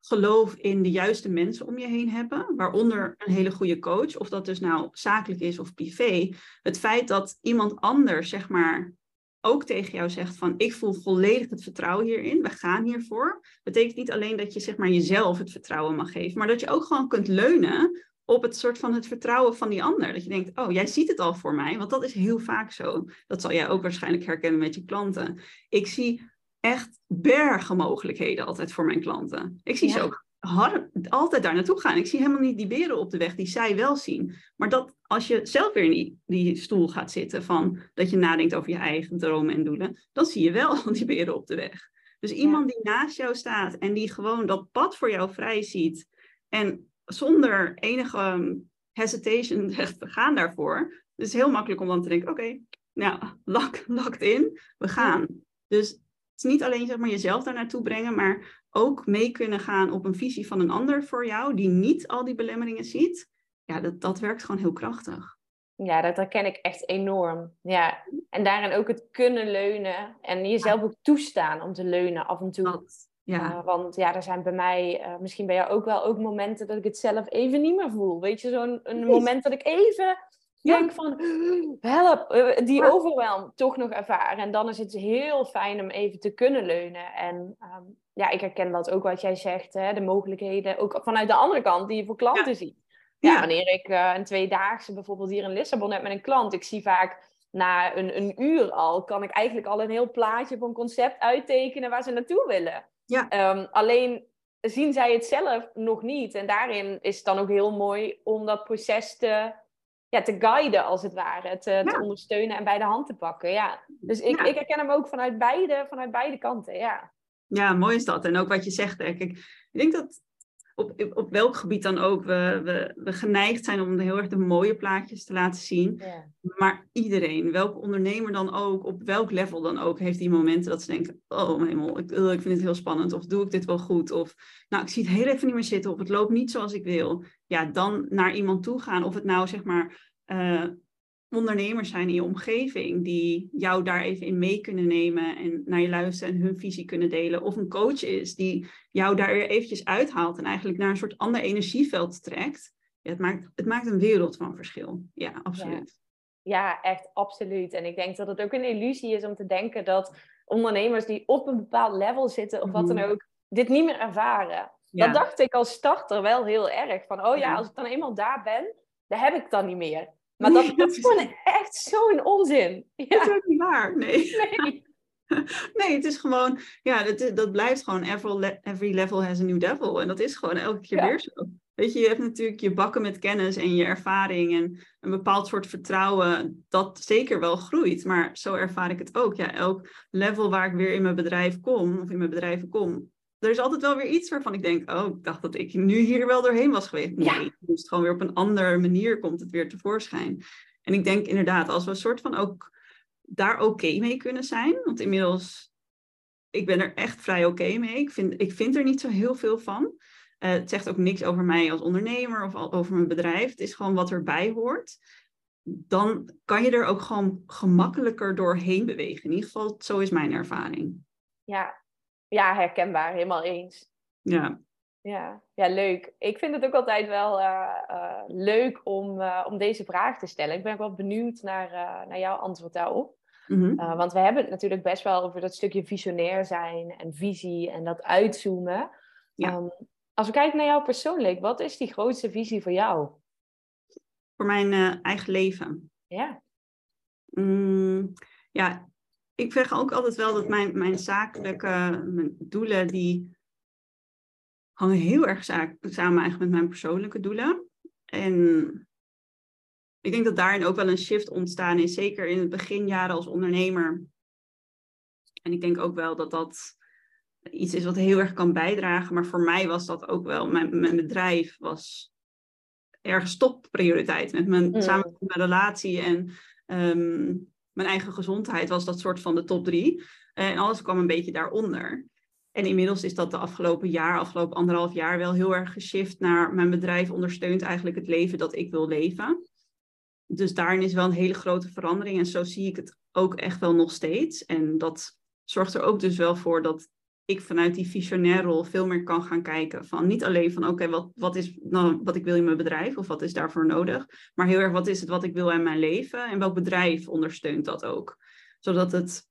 geloof in de juiste mensen om je heen hebben, waaronder een hele goede coach, of dat dus nou zakelijk is of privé. Het feit dat iemand anders, zeg maar, ook tegen jou zegt van ik voel volledig het vertrouwen hierin, we gaan hiervoor, betekent niet alleen dat je zeg maar jezelf het vertrouwen mag geven, maar dat je ook gewoon kunt leunen op het soort van het vertrouwen van die ander. Dat je denkt, oh, jij ziet het al voor mij, want dat is heel vaak zo. Dat zal jij ook waarschijnlijk herkennen met je klanten. Ik zie echt bergen mogelijkheden altijd voor mijn klanten. Ik zie ze ook altijd daar naartoe gaan. Ik zie helemaal niet die beren op de weg die zij wel zien. Maar dat als je zelf weer in die, die stoel gaat zitten van dat je nadenkt over je eigen dromen en doelen, dan zie je wel die beren op de weg. Dus iemand die naast jou staat en die gewoon dat pad voor jou vrij ziet en zonder enige ehm, hesitation zegt, we gaan daarvoor. Het is heel makkelijk om dan te denken, oké, nou, locked in, we gaan. Dus het is niet alleen zeg maar, jezelf daar naartoe brengen, maar ook mee kunnen gaan op een visie van een ander voor jou, die niet al die belemmeringen ziet, ja, dat, dat werkt gewoon heel krachtig. Ja, dat herken ik echt enorm. Ja. En daarin ook het kunnen leunen en jezelf ook toestaan om te leunen af en toe. ja. Uh, want ja, er zijn bij mij, uh, misschien bij jou ook wel, ook momenten dat ik het zelf even niet meer voel. Weet je, zo'n een moment dat ik even denk van, help, uh, die overwhelm toch nog ervaren. En dan is het heel fijn om even te kunnen leunen. En um, ja, ik herken dat ook wat jij zegt, hè, de mogelijkheden, ook vanuit de andere kant die je voor klanten ziet. Ja, wanneer ik uh, een tweedaagse bijvoorbeeld hier in Lissabon heb met een klant, ik zie vaak na een, een uur al, kan ik eigenlijk al een heel plaatje van concept uittekenen waar ze naartoe willen. Ja. Um, alleen zien zij het zelf nog niet. En daarin is het dan ook heel mooi om dat proces te, ja, te guiden, als het ware. Te, te ondersteunen en bij de hand te pakken. Ja. Dus ik, ik herken hem ook vanuit beide, vanuit beide kanten. Ja. Ja, mooi is dat. En ook wat je zegt, denk ik. Ik denk dat op, op welk gebied dan ook, we, we, we geneigd zijn om heel erg de mooie plaatjes te laten zien. Maar iedereen, welke ondernemer dan ook, op welk level dan ook, heeft die momenten dat ze denken, oh mijn hemel, ik, ik vind het heel spannend, of doe ik dit wel goed, of nou, ik zie het heel even niet meer zitten, of het loopt niet zoals ik wil. Ja, dan naar iemand toe gaan, of het nou zeg maar uh, ondernemers zijn in je omgeving die jou daar even in mee kunnen nemen en naar je luisteren en hun visie kunnen delen. Of een coach is die jou daar weer eventjes uithaalt en eigenlijk naar een soort ander energieveld trekt. Ja, het, maakt, het maakt een wereld van verschil. Ja, absoluut. Ja. ja. echt absoluut. En ik denk dat het ook een illusie is om te denken dat ondernemers die op een bepaald level zitten of wat dan mhm. ook, dit niet meer ervaren. Dat dacht ik als starter wel heel erg. Van, oh ja, als ik dan eenmaal daar ben, dan heb ik dan niet meer. Maar dat, dat is gewoon echt zo'n onzin. Ja. Dat is ook niet waar, nee. Nee, nee het is gewoon, ja, dat, dat blijft gewoon, every, every level has a new devil. En dat is gewoon elke keer weer zo. Weet je, je hebt natuurlijk je bakken met kennis en je ervaring en een bepaald soort vertrouwen dat zeker wel groeit. Maar zo ervaar ik het ook. Ja, elk level waar ik weer in mijn bedrijf kom of in mijn bedrijven kom, er is altijd wel weer iets waarvan ik denk, oh, ik dacht dat ik nu hier wel doorheen was geweest. Nee, ja. dus gewoon weer op een andere manier komt het weer tevoorschijn. En ik denk inderdaad, als we een soort van ook daar oké mee kunnen zijn, want inmiddels, ik ben er echt vrij oké mee. Ik vind, ik vind er niet zo heel veel van. Uh, het zegt ook niks over mij als ondernemer of over mijn bedrijf. Het is gewoon wat erbij hoort. Dan kan je er ook gewoon gemakkelijker doorheen bewegen. In ieder geval, zo is mijn ervaring. Ja, ja, herkenbaar, helemaal eens. Ja. Ja, ja, leuk. Ik vind het ook altijd wel uh, uh, leuk om, uh, om deze vraag te stellen. Ik ben ook wel benieuwd naar, naar jouw antwoord daarop. Mm -hmm. want we hebben het natuurlijk best wel over dat stukje visionair zijn en visie en dat uitzoomen. Ja. Um, als we kijken naar jou persoonlijk, wat is die grootste visie voor jou? Voor mijn eigen leven. Ja. Mm, ja, ik zeg ook altijd wel dat mijn, mijn zakelijke mijn doelen, die hangen heel erg samen eigenlijk met mijn persoonlijke doelen. En ik denk dat daarin ook wel een shift ontstaan is, zeker in het beginjaren als ondernemer. En ik denk ook wel dat dat iets is wat heel erg kan bijdragen. Maar voor mij was dat ook wel, mijn, mijn bedrijf was ergens topprioriteit. Met mijn mm. samen met mijn relatie en ehm, mijn eigen gezondheid was dat soort van de top drie. En alles kwam een beetje daaronder. En inmiddels is dat de afgelopen jaar, afgelopen anderhalf jaar, wel heel erg geshift naar mijn bedrijf ondersteunt eigenlijk het leven dat ik wil leven. Dus daarin is wel een hele grote verandering. En zo zie ik het ook echt wel nog steeds. En dat zorgt er ook dus wel voor dat ik vanuit die visionair rol veel meer kan gaan kijken. Van niet alleen van oké, wat, wat is nou wat ik wil in mijn bedrijf of wat is daarvoor nodig. Maar heel erg wat is het wat ik wil in mijn leven en welk bedrijf ondersteunt dat ook. Zodat het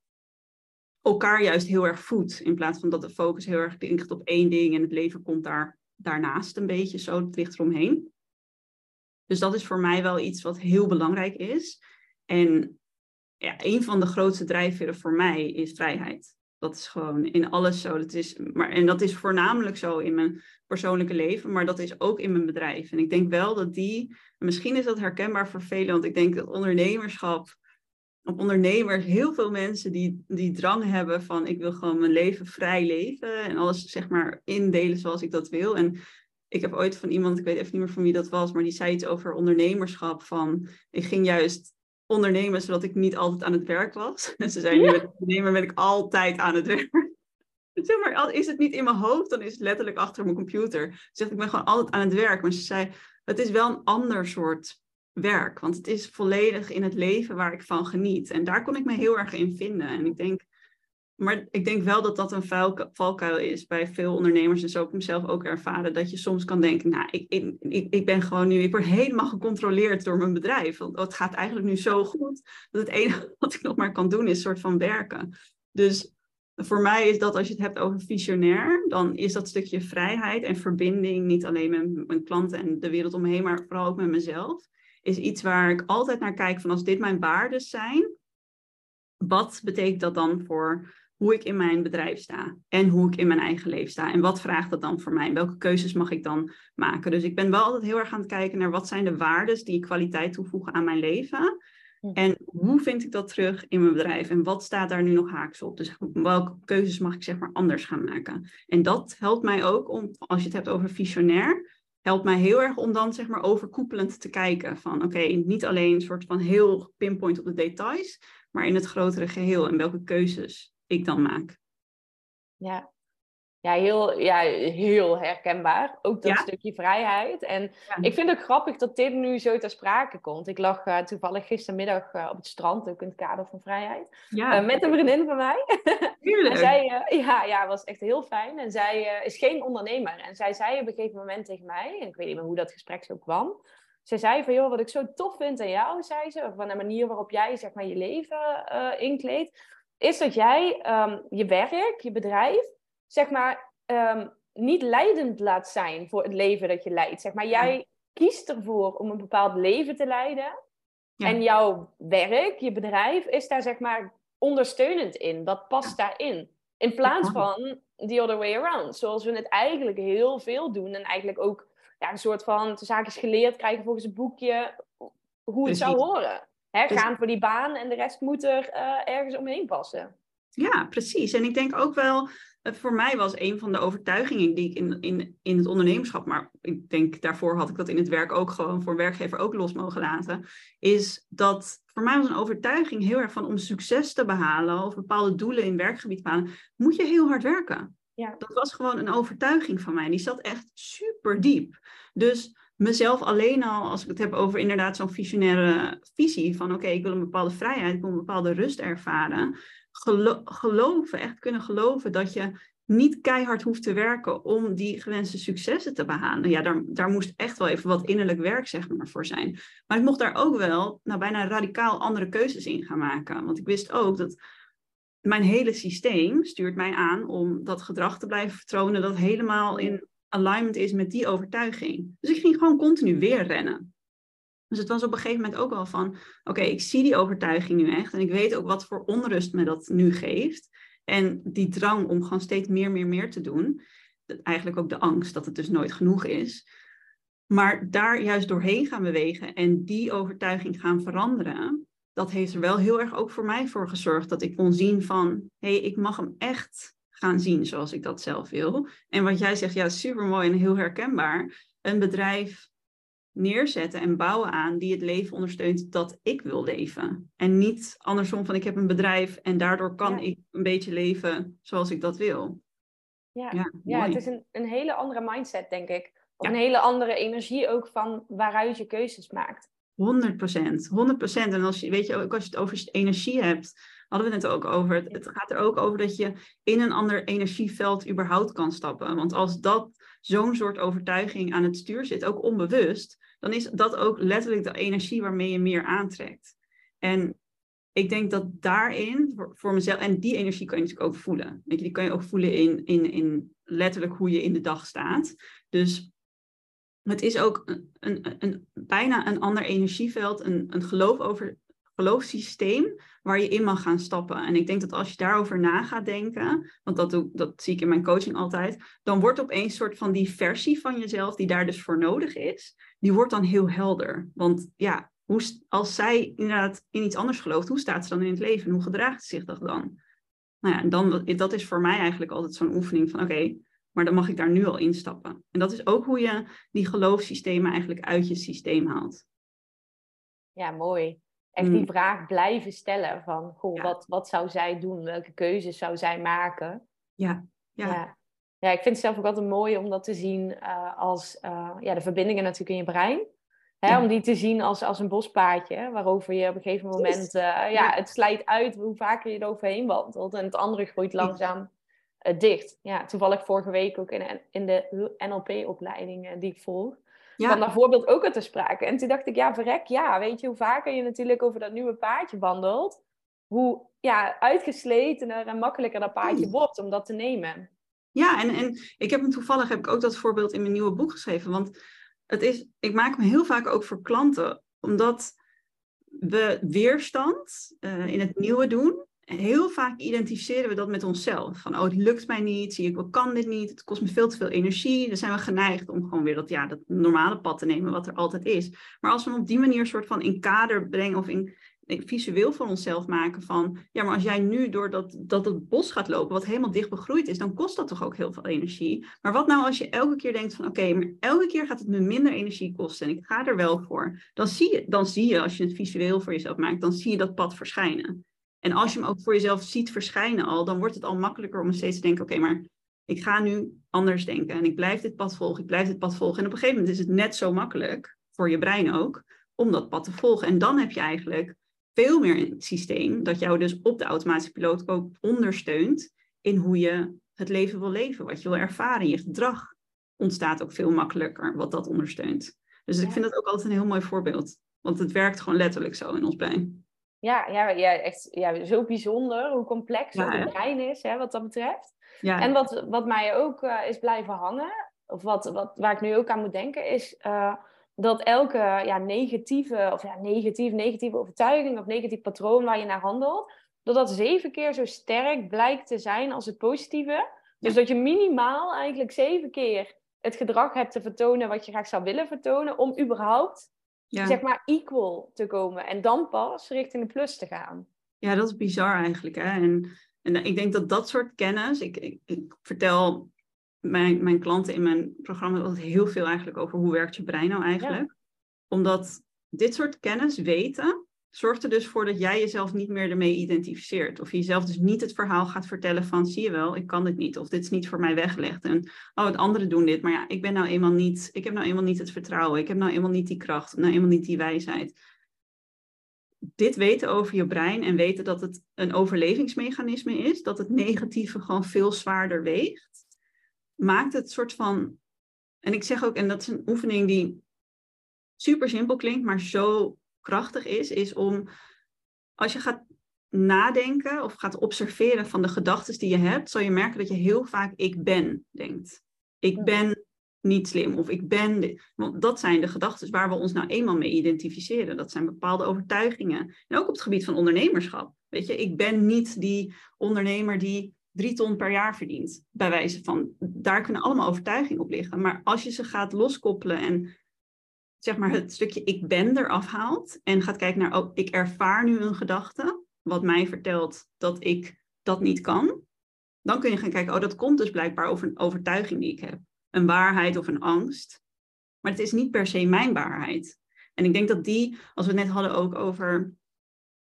elkaar juist heel erg voedt. In plaats van dat de focus heel erg ligt op één ding en het leven komt daar daarnaast een beetje zo, ligt eromheen. Dus dat is voor mij wel iets wat heel belangrijk is. En ja, een van de grootste drijfveren voor mij is vrijheid. Dat is gewoon in alles zo. Dat is, maar, en dat is voornamelijk zo in mijn persoonlijke leven, maar dat is ook in mijn bedrijf. En ik denk wel dat die, misschien is dat herkenbaar voor velen, want ik denk dat ondernemerschap, op ondernemers, heel veel mensen die die drang hebben van ik wil gewoon mijn leven vrij leven en alles zeg maar indelen zoals ik dat wil. En ik heb ooit van iemand, ik weet even niet meer van wie dat was, maar die zei iets over ondernemerschap van ik ging juist ondernemen, zodat ik niet altijd aan het werk was. En ze zei, nu met ondernemer ben ik altijd aan het werk. Zeg maar, is het niet in mijn hoofd, dan is het letterlijk achter mijn computer. Ze zegt, ik ben gewoon altijd aan het werk. Maar ze zei, het is wel een ander soort werk. Want het is volledig in het leven waar ik van geniet. En daar kon ik me heel erg in vinden. En ik denk, maar ik denk wel dat dat een valkuil is bij veel ondernemers. En zo heb ik mezelf ook ervaren. Dat je soms kan denken, nou, ik, ik, ik ben gewoon nu, ik word helemaal gecontroleerd door mijn bedrijf. Want het gaat eigenlijk nu zo goed. Dat het enige wat ik nog maar kan doen is soort van werken. Dus voor mij is dat als je het hebt over visionair, dan is dat stukje vrijheid en verbinding, niet alleen met mijn klanten en de wereld omheen, maar vooral ook met mezelf, is iets waar ik altijd naar kijk van als dit mijn waarden zijn, wat betekent dat dan voor hoe ik in mijn bedrijf sta en hoe ik in mijn eigen leven sta en wat vraagt dat dan voor mij? Welke keuzes mag ik dan maken? Dus ik ben wel altijd heel erg aan het kijken naar wat zijn de waarden die kwaliteit toevoegen aan mijn leven en hoe vind ik dat terug in mijn bedrijf? En wat staat daar nu nog haaks op? Dus welke keuzes mag ik zeg maar anders gaan maken? En dat helpt mij ook om, als je het hebt over visionair, helpt mij heel erg om dan zeg maar overkoepelend te kijken. Van oké, niet alleen een soort van heel pinpoint op de details, maar in het grotere geheel en welke keuzes ik dan maak. Ja, ja, heel, ja, heel herkenbaar. Ook dat stukje vrijheid. En ik vind het grappig dat dit nu zo ter sprake komt. Ik lag uh, toevallig gistermiddag uh, op het strand, ook in het kader van vrijheid. Ja. Uh, met een vriendin van mij. En zij, ja, ja, was echt heel fijn. En zij is geen ondernemer. En zij zei op een gegeven moment tegen mij, en ik weet niet meer hoe dat gesprek zo kwam. Zij zei van, joh, wat ik zo tof vind aan jou, zei ze, van de manier waarop jij zeg maar, je leven inkleedt, is dat jij um, je werk, je bedrijf, zeg maar, ehm, niet leidend laat zijn voor het leven dat je leidt. Zeg maar, jij kiest ervoor om een bepaald leven te leiden. En jouw werk, je bedrijf, is daar zeg maar ondersteunend in. Dat past daarin. In plaats van the other way around. Zoals we het eigenlijk heel veel doen. En eigenlijk ook ja, een soort van zaakjes geleerd krijgen volgens een boekje. Hoe het zou horen. Hè, gaan voor die baan en de rest moet er uh, ergens omheen passen. Ja, precies. En ik denk ook wel, voor mij was een van de overtuigingen die ik in, in, in het ondernemerschap, maar ik denk daarvoor had ik dat in het werk ook gewoon voor een werkgever ook los mogen laten, is dat voor mij was een overtuiging heel erg van om succes te behalen of bepaalde doelen in werkgebied te behalen, moet je heel hard werken. Ja. Dat was gewoon een overtuiging van mij. Die zat echt super diep. Dus mezelf alleen al, als ik het heb over inderdaad zo'n visionaire visie van oké, ik wil een bepaalde vrijheid, ik wil een bepaalde rust ervaren geloven, echt kunnen geloven dat je niet keihard hoeft te werken om die gewenste successen te behalen. Ja, daar, daar moest echt wel even wat innerlijk werk zeg maar, voor zijn. Maar ik mocht daar ook wel nou, bijna radicaal andere keuzes in gaan maken. Want ik wist ook dat mijn hele systeem stuurt mij aan om dat gedrag te blijven vertonen dat helemaal in alignment is met die overtuiging. Dus ik ging gewoon continu weer rennen. Dus het was op een gegeven moment ook wel van, oké, ik zie die overtuiging nu echt en ik weet ook wat voor onrust me dat nu geeft. En die drang om gewoon steeds meer, meer, meer te doen. Eigenlijk ook de angst dat het dus nooit genoeg is. Maar daar juist doorheen gaan bewegen en die overtuiging gaan veranderen, dat heeft er wel heel erg ook voor mij voor gezorgd dat ik kon zien van, hé, hey, ik mag hem echt gaan zien zoals ik dat zelf wil. En wat jij zegt, ja, super mooi en heel herkenbaar. Een bedrijf neerzetten en bouwen aan die het leven ondersteunt dat ik wil leven. En niet andersom van ik heb een bedrijf en daardoor kan ik een beetje leven zoals ik dat wil. Ja, ja, ja het is een, een hele andere mindset, denk ik. Of een hele andere energie ook van waaruit je keuzes maakt. 100 procent, 100 procent. En als je, weet je, ook als je het over energie hebt, hadden we het ook over. Het, gaat er ook over dat je in een ander energieveld überhaupt kan stappen. Want als dat zo'n soort overtuiging aan het stuur zit, ook onbewust, dan is dat ook letterlijk de energie waarmee je meer aantrekt. En ik denk dat daarin, voor, voor mezelf, en die energie kan je natuurlijk ook voelen. Weet je, die kan je ook voelen in, in, in letterlijk hoe je in de dag staat. Dus het is ook een, een, een, bijna een ander energieveld, een, een geloof over, geloofssysteem waar je in mag gaan stappen. En ik denk dat als je daarover na gaat denken, want dat, dat zie ik in mijn coaching altijd, dan wordt opeens een soort van die versie van jezelf die daar dus voor nodig is, die wordt dan heel helder. Want ja, hoe, als zij inderdaad in iets anders gelooft, hoe staat ze dan in het leven? Hoe gedraagt ze zich dat dan? Nou ja, dan, dat is voor mij eigenlijk altijd zo'n oefening van oké, maar dan mag ik daar nu al instappen. En dat is ook hoe je die geloofssystemen eigenlijk uit je systeem haalt. Ja, mooi. Echt die mm. vraag blijven stellen van, goh, wat, wat zou zij doen? Welke keuzes zou zij maken? Ja, ja. ja. ja ik vind het zelf ook altijd mooi om dat te zien uh, als uh, ja, de verbindingen natuurlijk in je brein. Hè, Om die te zien als, als een bospaadje, waarover je op een gegeven moment, uh, ja, het slijt uit hoe vaker je er overheen wandelt. En het andere groeit langzaam dicht. Ja, toevallig vorige week ook in, in de NLP-opleiding die ik volg. Ja. kwam voorbeeld ook uit te sprake. En toen dacht ik, ja, verrek, ja, weet je, hoe vaker je natuurlijk over dat nieuwe paadje wandelt, hoe ja, uitgesletener en makkelijker dat paadje wordt om dat te nemen. Ja, en, en ik heb hem toevallig heb ik ook dat voorbeeld in mijn nieuwe boek geschreven. Want het is, ik maak me heel vaak ook voor klanten, omdat we weerstand uh, in het nieuwe doen. Heel vaak identificeren we dat met onszelf. Van, oh, het lukt mij niet, zie ik, ik kan dit niet, het kost me veel te veel energie. Dan zijn we geneigd om gewoon weer dat, ja, dat normale pad te nemen, wat er altijd is. Maar als we hem op die manier soort van in kader brengen of in, visueel voor onszelf maken van, ja, maar als jij nu door dat, dat het bos gaat lopen, wat helemaal dicht begroeid is, dan kost dat toch ook heel veel energie. Maar wat nou als je elke keer denkt van, oké, maar elke keer gaat het me minder energie kosten en ik ga er wel voor. Dan zie je, dan zie je als je het visueel voor jezelf maakt, dan zie je dat pad verschijnen. En als je hem ook voor jezelf ziet verschijnen al, dan wordt het al makkelijker om steeds te denken, oké, maar ik ga nu anders denken en ik blijf dit pad volgen, ik blijf dit pad volgen. En op een gegeven moment is het net zo makkelijk, voor je brein ook, om dat pad te volgen. En dan heb je eigenlijk veel meer het systeem dat jou dus op de automatische piloot ook ondersteunt in hoe je het leven wil leven, wat je wil ervaren. Je gedrag ontstaat ook veel makkelijker, wat dat ondersteunt. Dus ik vind dat ook altijd een heel mooi voorbeeld. Want het werkt gewoon letterlijk zo in ons brein. Ja, ja, ja echt ja, zo bijzonder hoe complex ja, het brein is, hè, wat dat betreft. Ja. En wat, wat mij ook uh, is blijven hangen, of wat, wat, waar ik nu ook aan moet denken, is uh, dat elke ja, negatieve, of ja, negatief, negatieve overtuiging of negatief patroon waar je naar handelt, dat dat zeven keer zo sterk blijkt te zijn als het positieve. Dus dat je minimaal eigenlijk zeven keer het gedrag hebt te vertonen wat je graag zou willen vertonen, om überhaupt, ja. zeg maar, equal te komen. En dan pas richting de plus te gaan. Ja, dat is bizar eigenlijk. Hè? En, en ik denk dat dat soort kennis, ik, ik, ik vertel mijn, mijn klanten in mijn programma altijd heel veel eigenlijk over hoe werkt je brein nou eigenlijk. Omdat dit soort kennis weten, zorgt er dus voor dat jij jezelf niet meer ermee identificeert. Of je jezelf dus niet het verhaal gaat vertellen van, zie je wel, ik kan dit niet. Of dit is niet voor mij weggelegd. En, oh, het anderen doen dit. Maar ja, ik ben nou eenmaal niet, ik heb nou eenmaal niet het vertrouwen. Ik heb nou eenmaal niet die kracht. Nou eenmaal niet die wijsheid. Dit weten over je brein en weten dat het een overlevingsmechanisme is. Dat het negatieve gewoon veel zwaarder weegt maakt het soort van. En ik zeg ook, en dat is een oefening die super simpel klinkt, maar zo krachtig is, is om als je gaat nadenken of gaat observeren van de gedachten die je hebt, zal je merken dat je heel vaak ik ben denkt. Ik ben niet slim of ik ben. Want dat zijn de gedachten waar we ons nou eenmaal mee identificeren. Dat zijn bepaalde overtuigingen. En ook op het gebied van ondernemerschap. Weet je, ik ben niet die ondernemer die drie ton per jaar verdient, bij wijze van. Daar kunnen allemaal overtuigingen op liggen. Maar als je ze gaat loskoppelen en zeg maar het stukje ik ben eraf haalt en gaat kijken naar, oh, ik ervaar nu een gedachte, wat mij vertelt dat ik dat niet kan, dan kun je gaan kijken, oh, dat komt dus blijkbaar over een overtuiging die ik heb. Een waarheid of een angst. Maar het is niet per se mijn waarheid. En ik denk dat die, als we het net hadden ook over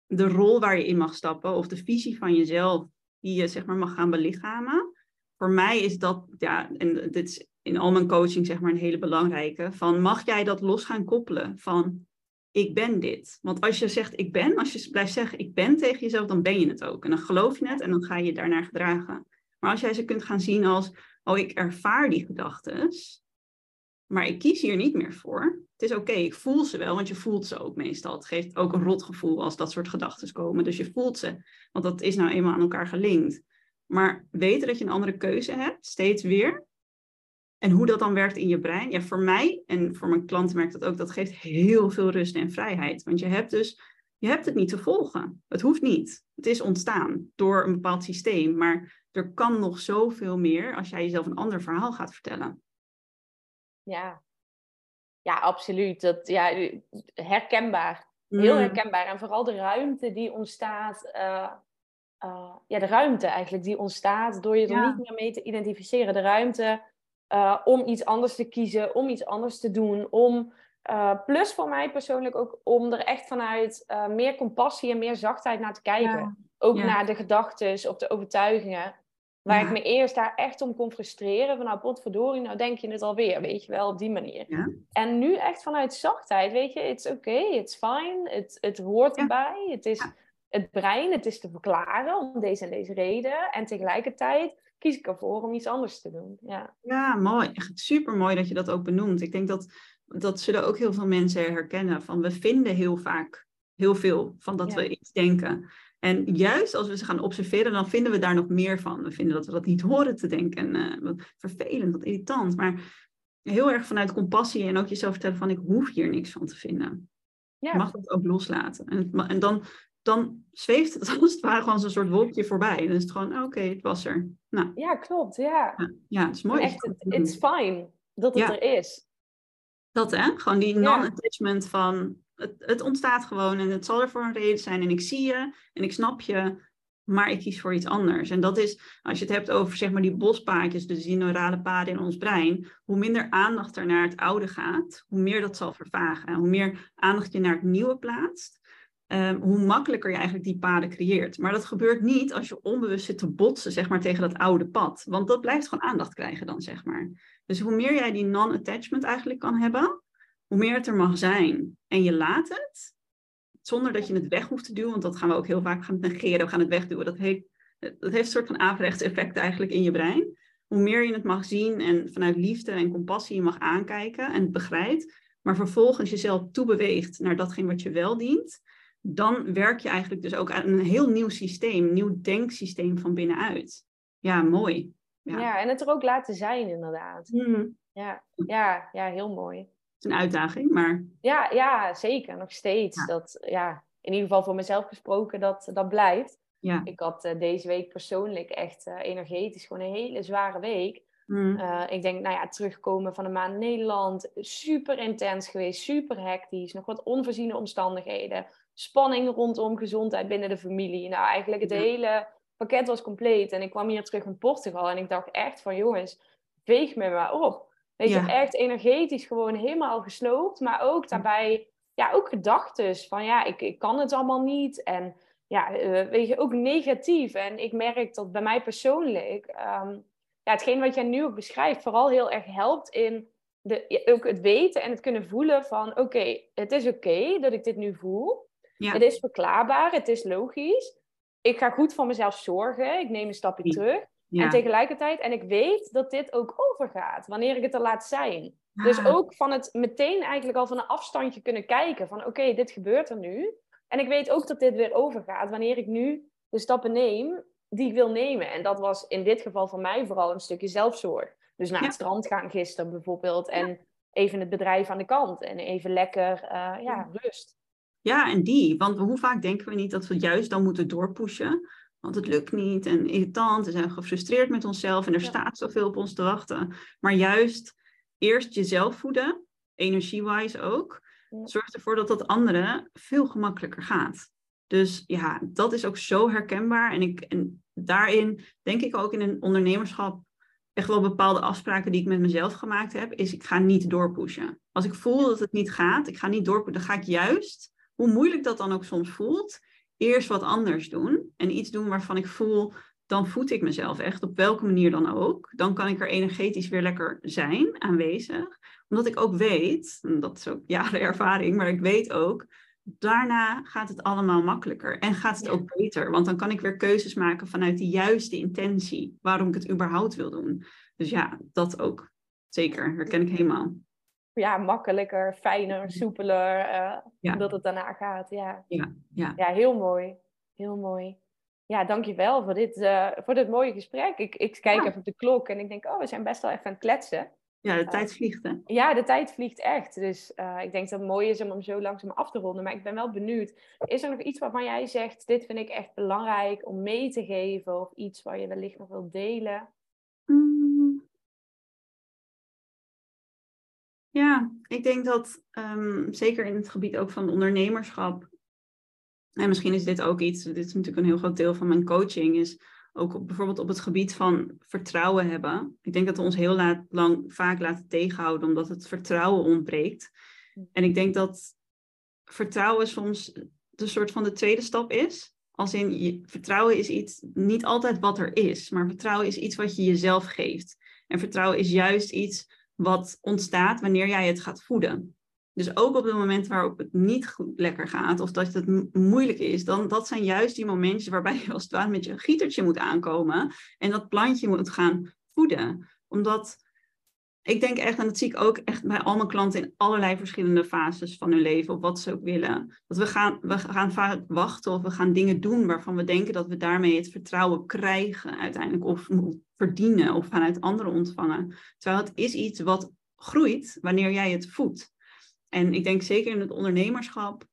de rol waar je in mag stappen, of de visie van jezelf, die je zeg maar mag gaan belichamen. Voor mij is dat, ja, en dit is in al mijn coaching zeg maar een hele belangrijke, van mag jij dat los gaan koppelen van ik ben dit. Want als je zegt ik ben, als je blijft zeggen ik ben tegen jezelf, dan ben je het ook. En dan geloof je het en dan ga je daarnaar gedragen. Maar als jij ze kunt gaan zien als, oh ik ervaar die gedachten, maar ik kies hier niet meer voor. Het is oké, ik voel ze wel, want je voelt ze ook meestal. Het geeft ook een rot gevoel als dat soort gedachten komen. Dus je voelt ze, want dat is nou eenmaal aan elkaar gelinkt. Maar weten dat je een andere keuze hebt, steeds weer. En hoe dat dan werkt in je brein. Ja, voor mij en voor mijn klanten merkt dat ook. Dat geeft heel veel rust en vrijheid. Want je hebt dus, je hebt het niet te volgen. Het hoeft niet. Het is ontstaan door een bepaald systeem. Maar er kan nog zoveel meer als jij jezelf een ander verhaal gaat vertellen. Ja, ja absoluut. Dat, ja, herkenbaar. Heel mm. herkenbaar. En vooral de ruimte die ontstaat. Uh, uh, ja, de ruimte eigenlijk die ontstaat door je er niet meer mee te identificeren. De ruimte uh, om iets anders te kiezen, om iets anders te doen. Om, plus voor mij persoonlijk ook om er echt vanuit meer compassie en meer zachtheid naar te kijken. Ook naar de gedachten of de overtuigingen. Waar ik me eerst daar echt om kon frustreren. Van nou, potverdorie, nou denk je het alweer. Weet je wel, op die manier. En nu echt vanuit zachtheid. Weet je, it's okay, it's fine. Het, het hoort erbij. Het is het brein, het is te verklaren om deze en deze reden. En tegelijkertijd kies ik ervoor om iets anders te doen. Ja, ja mooi. Echt super mooi dat je dat ook benoemt. Ik denk dat dat zullen ook heel veel mensen herkennen. Van we vinden heel vaak heel veel van dat we iets denken. En juist als we ze gaan observeren, dan vinden we daar nog meer van. We vinden dat we dat niet horen te denken. Uh, wat vervelend, wat irritant. Maar heel erg vanuit compassie en ook jezelf vertellen van ik hoef hier niks van te vinden. Ja. Je mag dat ook loslaten. En, en dan, dan zweeft het als het ware gewoon zo'n soort wolkje voorbij. Dan is het gewoon, oh, oké, het was er. Nou. Ja, klopt, ja. ja. Ja, het is mooi. echt, it's fine dat het er is. Dat hè, gewoon die non-attachment van het, het ontstaat gewoon en het zal er voor een reden zijn en ik zie je en ik snap je, maar ik kies voor iets anders. En dat is, als je het hebt over zeg maar die bospaadjes, dus die neurale paden in ons brein, hoe minder aandacht er naar het oude gaat, hoe meer dat zal vervagen. Hoe meer aandacht je naar het nieuwe plaatst, um, hoe makkelijker je eigenlijk die paden creëert. Maar dat gebeurt niet als je onbewust zit te botsen zeg maar, tegen dat oude pad, want dat blijft gewoon aandacht krijgen dan, zeg maar. Dus hoe meer jij die non-attachment eigenlijk kan hebben, hoe meer het er mag zijn en je laat het, zonder dat je het weg hoeft te duwen, want dat gaan we ook heel vaak gaan negeren, we gaan het wegduwen. Dat heeft, dat heeft een soort van averechts effect eigenlijk in je brein. Hoe meer je het mag zien en vanuit liefde en compassie je mag aankijken en begrijpt, maar vervolgens jezelf toebeweegt naar datgene wat je wel dient, dan werk je eigenlijk dus ook aan een heel nieuw systeem, nieuw denksysteem van binnenuit. Ja, mooi. Ja, ja en het er ook laten zijn, inderdaad. Mm. Ja, ja, ja, heel mooi een uitdaging, maar... Ja, ja zeker, nog steeds. Dat, ja, in ieder geval voor mezelf gesproken, dat, dat blijft. Ja. Ik had uh, deze week persoonlijk echt uh, energetisch gewoon een hele zware week. Mm. Uh, ik denk, nou ja, terugkomen van een maand Nederland, super intens geweest, super hectisch, nog wat onvoorziene omstandigheden, spanning rondom gezondheid binnen de familie. Nou, eigenlijk het hele pakket was compleet. En ik kwam hier terug in Portugal en ik dacht echt van, jongens, veeg me maar op. Weet je, echt energetisch gewoon helemaal gesloopt. Maar ook daarbij, ja, ook gedachten van ja, ik, ik kan het allemaal niet. En ja, uh, weet je, ook negatief. En ik merk dat bij mij persoonlijk, um, ja, hetgeen wat jij nu ook beschrijft, vooral heel erg helpt in de, ook het weten en het kunnen voelen van oké, het is oké dat ik dit nu voel. Ja. Het is verklaarbaar, het is logisch. Ik ga goed voor mezelf zorgen. Ik neem een stapje terug. En tegelijkertijd, en ik weet dat dit ook overgaat, wanneer ik het er laat zijn. Dus ook van het meteen eigenlijk al van een afstandje kunnen kijken van oké, dit gebeurt er nu. En ik weet ook dat dit weer overgaat wanneer ik nu de stappen neem die ik wil nemen. En dat was in dit geval voor mij vooral een stukje zelfzorg. Dus naar het strand gaan gisteren bijvoorbeeld en even het bedrijf aan de kant en even lekker uh, ja, rust. Ja, en die, want hoe vaak denken we niet dat we juist dan moeten doorpushen want het lukt niet en irritant. We zijn gefrustreerd met onszelf en er staat zoveel op ons te wachten. Maar juist eerst jezelf voeden, energiewise ook. Zorgt ervoor dat dat andere veel gemakkelijker gaat. Dus ja, dat is ook zo herkenbaar. En, ik, en daarin denk ik ook in een ondernemerschap echt wel bepaalde afspraken die ik met mezelf gemaakt heb, is ik ga niet doorpushen. Als ik voel dat het niet gaat, ik ga niet doorpushen, dan ga ik juist, hoe moeilijk dat dan ook soms voelt, eerst wat anders doen en iets doen waarvan ik voel, dan voed ik mezelf echt, op welke manier dan ook. Dan kan ik er energetisch weer lekker zijn, aanwezig. Omdat ik ook weet, en dat is ook jaren ervaring, maar ik weet ook, daarna gaat het allemaal makkelijker en gaat het ook beter. Want dan kan ik weer keuzes maken vanuit de juiste intentie, waarom ik het überhaupt wil doen. Dus ja, dat ook. Zeker, herken ik helemaal ja, makkelijker, fijner, soepeler, uh, dat het daarna gaat. Ja. Ja, ja. ja, heel mooi. Heel mooi. Ja, dankjewel voor dit, uh, voor dit mooie gesprek. Ik, ik kijk even op de klok en ik denk, oh, we zijn best wel even aan het kletsen. Ja, de tijd vliegt, hè? Ja, de tijd vliegt echt. Dus ik denk dat het mooi is om hem zo langzaam af te ronden. Maar ik ben wel benieuwd. Is er nog iets waarvan jij zegt, dit vind ik echt belangrijk om mee te geven? Of iets waar je wellicht nog wilt delen? Mm. Ja, ik denk dat um, zeker in het gebied ook van ondernemerschap, en misschien is dit ook iets, dit is natuurlijk een heel groot deel van mijn coaching, is ook op, bijvoorbeeld op het gebied van vertrouwen hebben. Ik denk dat we ons heel laat, lang vaak laten tegenhouden omdat het vertrouwen ontbreekt. En ik denk dat vertrouwen soms de soort van de tweede stap is. Als in, vertrouwen is iets, niet altijd wat er is, maar vertrouwen is iets wat je jezelf geeft. En vertrouwen is juist iets wat ontstaat wanneer jij het gaat voeden. Dus ook op de momenten waarop het niet goed lekker gaat of dat het moeilijk is, dan dat zijn juist die momentjes waarbij je als het ware met je gietertje moet aankomen en dat plantje moet gaan voeden. Omdat ik denk echt, en dat zie ik ook echt bij al mijn klanten in allerlei verschillende fases van hun leven, of wat ze ook willen. Dat we gaan, we gaan vaak wachten of we gaan dingen doen waarvan we denken dat we daarmee het vertrouwen krijgen uiteindelijk, of verdienen, of vanuit anderen ontvangen. Terwijl het is iets wat groeit wanneer jij het voedt. En ik denk zeker in het ondernemerschap,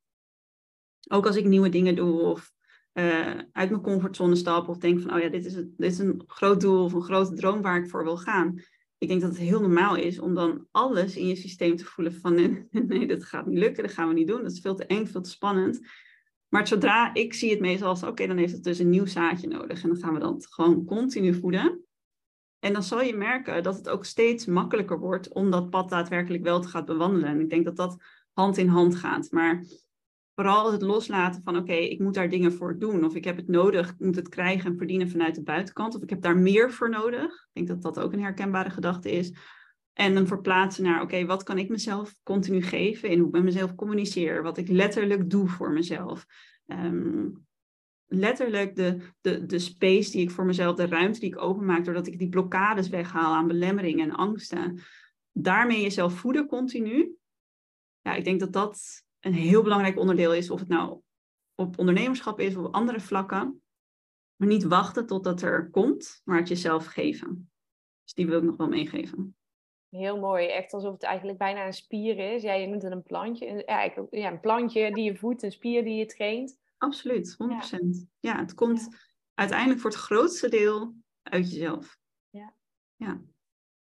ook als ik nieuwe dingen doe of uh, uit mijn comfortzone stap of denk van, oh ja, dit is, een, dit is een groot doel of een grote droom waar ik voor wil gaan. Ik denk dat het heel normaal is om dan alles in je systeem te voelen van, nee, dat gaat niet lukken, dat gaan we niet doen, dat is veel te eng, veel te spannend. Maar zodra ik zie het meestal als, oké, dan heeft het dus een nieuw zaadje nodig en dan gaan we dat gewoon continu voeden. En dan zal je merken dat het ook steeds makkelijker wordt om dat pad daadwerkelijk wel te gaan bewandelen. En ik denk dat dat hand in hand gaat. Maar vooral het loslaten van oké, ik moet daar dingen voor doen. Of ik heb het nodig, ik moet het krijgen en verdienen vanuit de buitenkant. Of ik heb daar meer voor nodig. Ik denk dat dat ook een herkenbare gedachte is. En dan verplaatsen naar oké, wat kan ik mezelf continu geven in hoe ik met mezelf communiceer. Wat ik letterlijk doe voor mezelf. Um, letterlijk de, de, de space die ik voor mezelf, de ruimte die ik openmaak, doordat ik die blokkades weghaal aan belemmeringen en angsten, daarmee jezelf voeden continu. Ja, ik denk dat dat een heel belangrijk onderdeel is, of het nou op ondernemerschap is of op andere vlakken. Maar niet wachten totdat er komt, maar het jezelf geven. Dus die wil ik nog wel meegeven. Heel mooi, echt alsof het eigenlijk bijna een spier is. Ja, je noemt het een plantje. Ja, ja, een plantje die je voedt, een spier die je traint. Absoluut, 100%. Ja, het komt uiteindelijk voor het grootste deel uit jezelf. Ja. ja.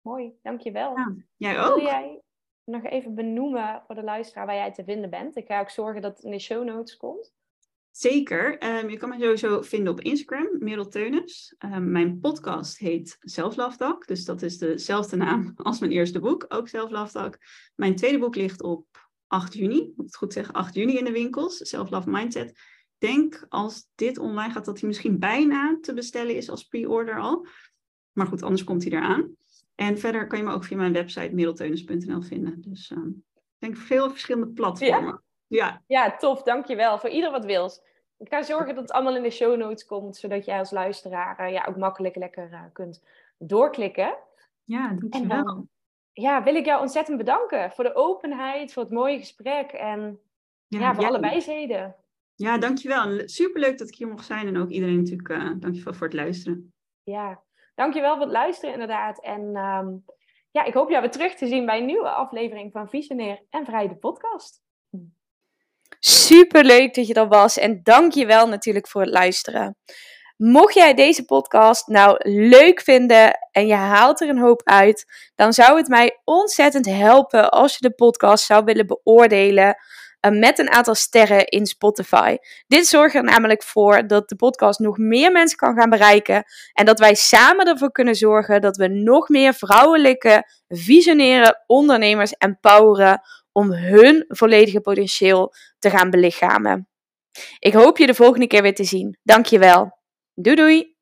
Mooi, dankjewel. Ja, jij ook. Wil jij nog even benoemen voor de luisteraar waar jij te vinden bent? Ik ga ook zorgen dat het in de show notes komt. Zeker. Um, je kan me sowieso vinden op Instagram, Merel Teunis. Um, mijn podcast heet Self Dus dat is dezelfde naam als mijn eerste boek, ook Self Mijn tweede boek ligt op 8 juni, moet het goed zeggen, 8 juni in de winkels, Self Love Mindset denk als dit online gaat, dat hij misschien bijna te bestellen is als pre-order al. Maar goed, anders komt hij eraan. En verder kan je me ook via mijn website middelteunus.nl vinden. Dus uh, ik denk veel verschillende platformen. Ja. ja, tof. Dankjewel. Voor ieder wat wils. Ik ga zorgen dat het allemaal in de show notes komt, zodat jij als luisteraar uh, ja, ook makkelijk lekker uh, kunt doorklikken. Ja, dankjewel. En dan, ja, wil ik jou ontzettend bedanken voor de openheid, voor het mooie gesprek en ja, ja voor alle wijsheden. Ja, dankjewel. Superleuk dat ik hier mocht zijn en ook iedereen natuurlijk uh, dankjewel voor het luisteren. Ja, dankjewel voor het luisteren inderdaad. En ehm, ja, ik hoop jou weer terug te zien bij een nieuwe aflevering van Visionair en Vrij de podcast. Super leuk dat je er was en dankjewel natuurlijk voor het luisteren. Mocht jij deze podcast nou leuk vinden en je haalt er een hoop uit, dan zou het mij ontzettend helpen als je de podcast zou willen beoordelen met een aantal sterren in Spotify. Dit zorgt er namelijk voor dat de podcast nog meer mensen kan gaan bereiken en dat wij samen ervoor kunnen zorgen dat we nog meer vrouwelijke, visionaire ondernemers empoweren om hun volledige potentieel te gaan belichamen. Ik hoop je de volgende keer weer te zien. Dankjewel. Doei doei!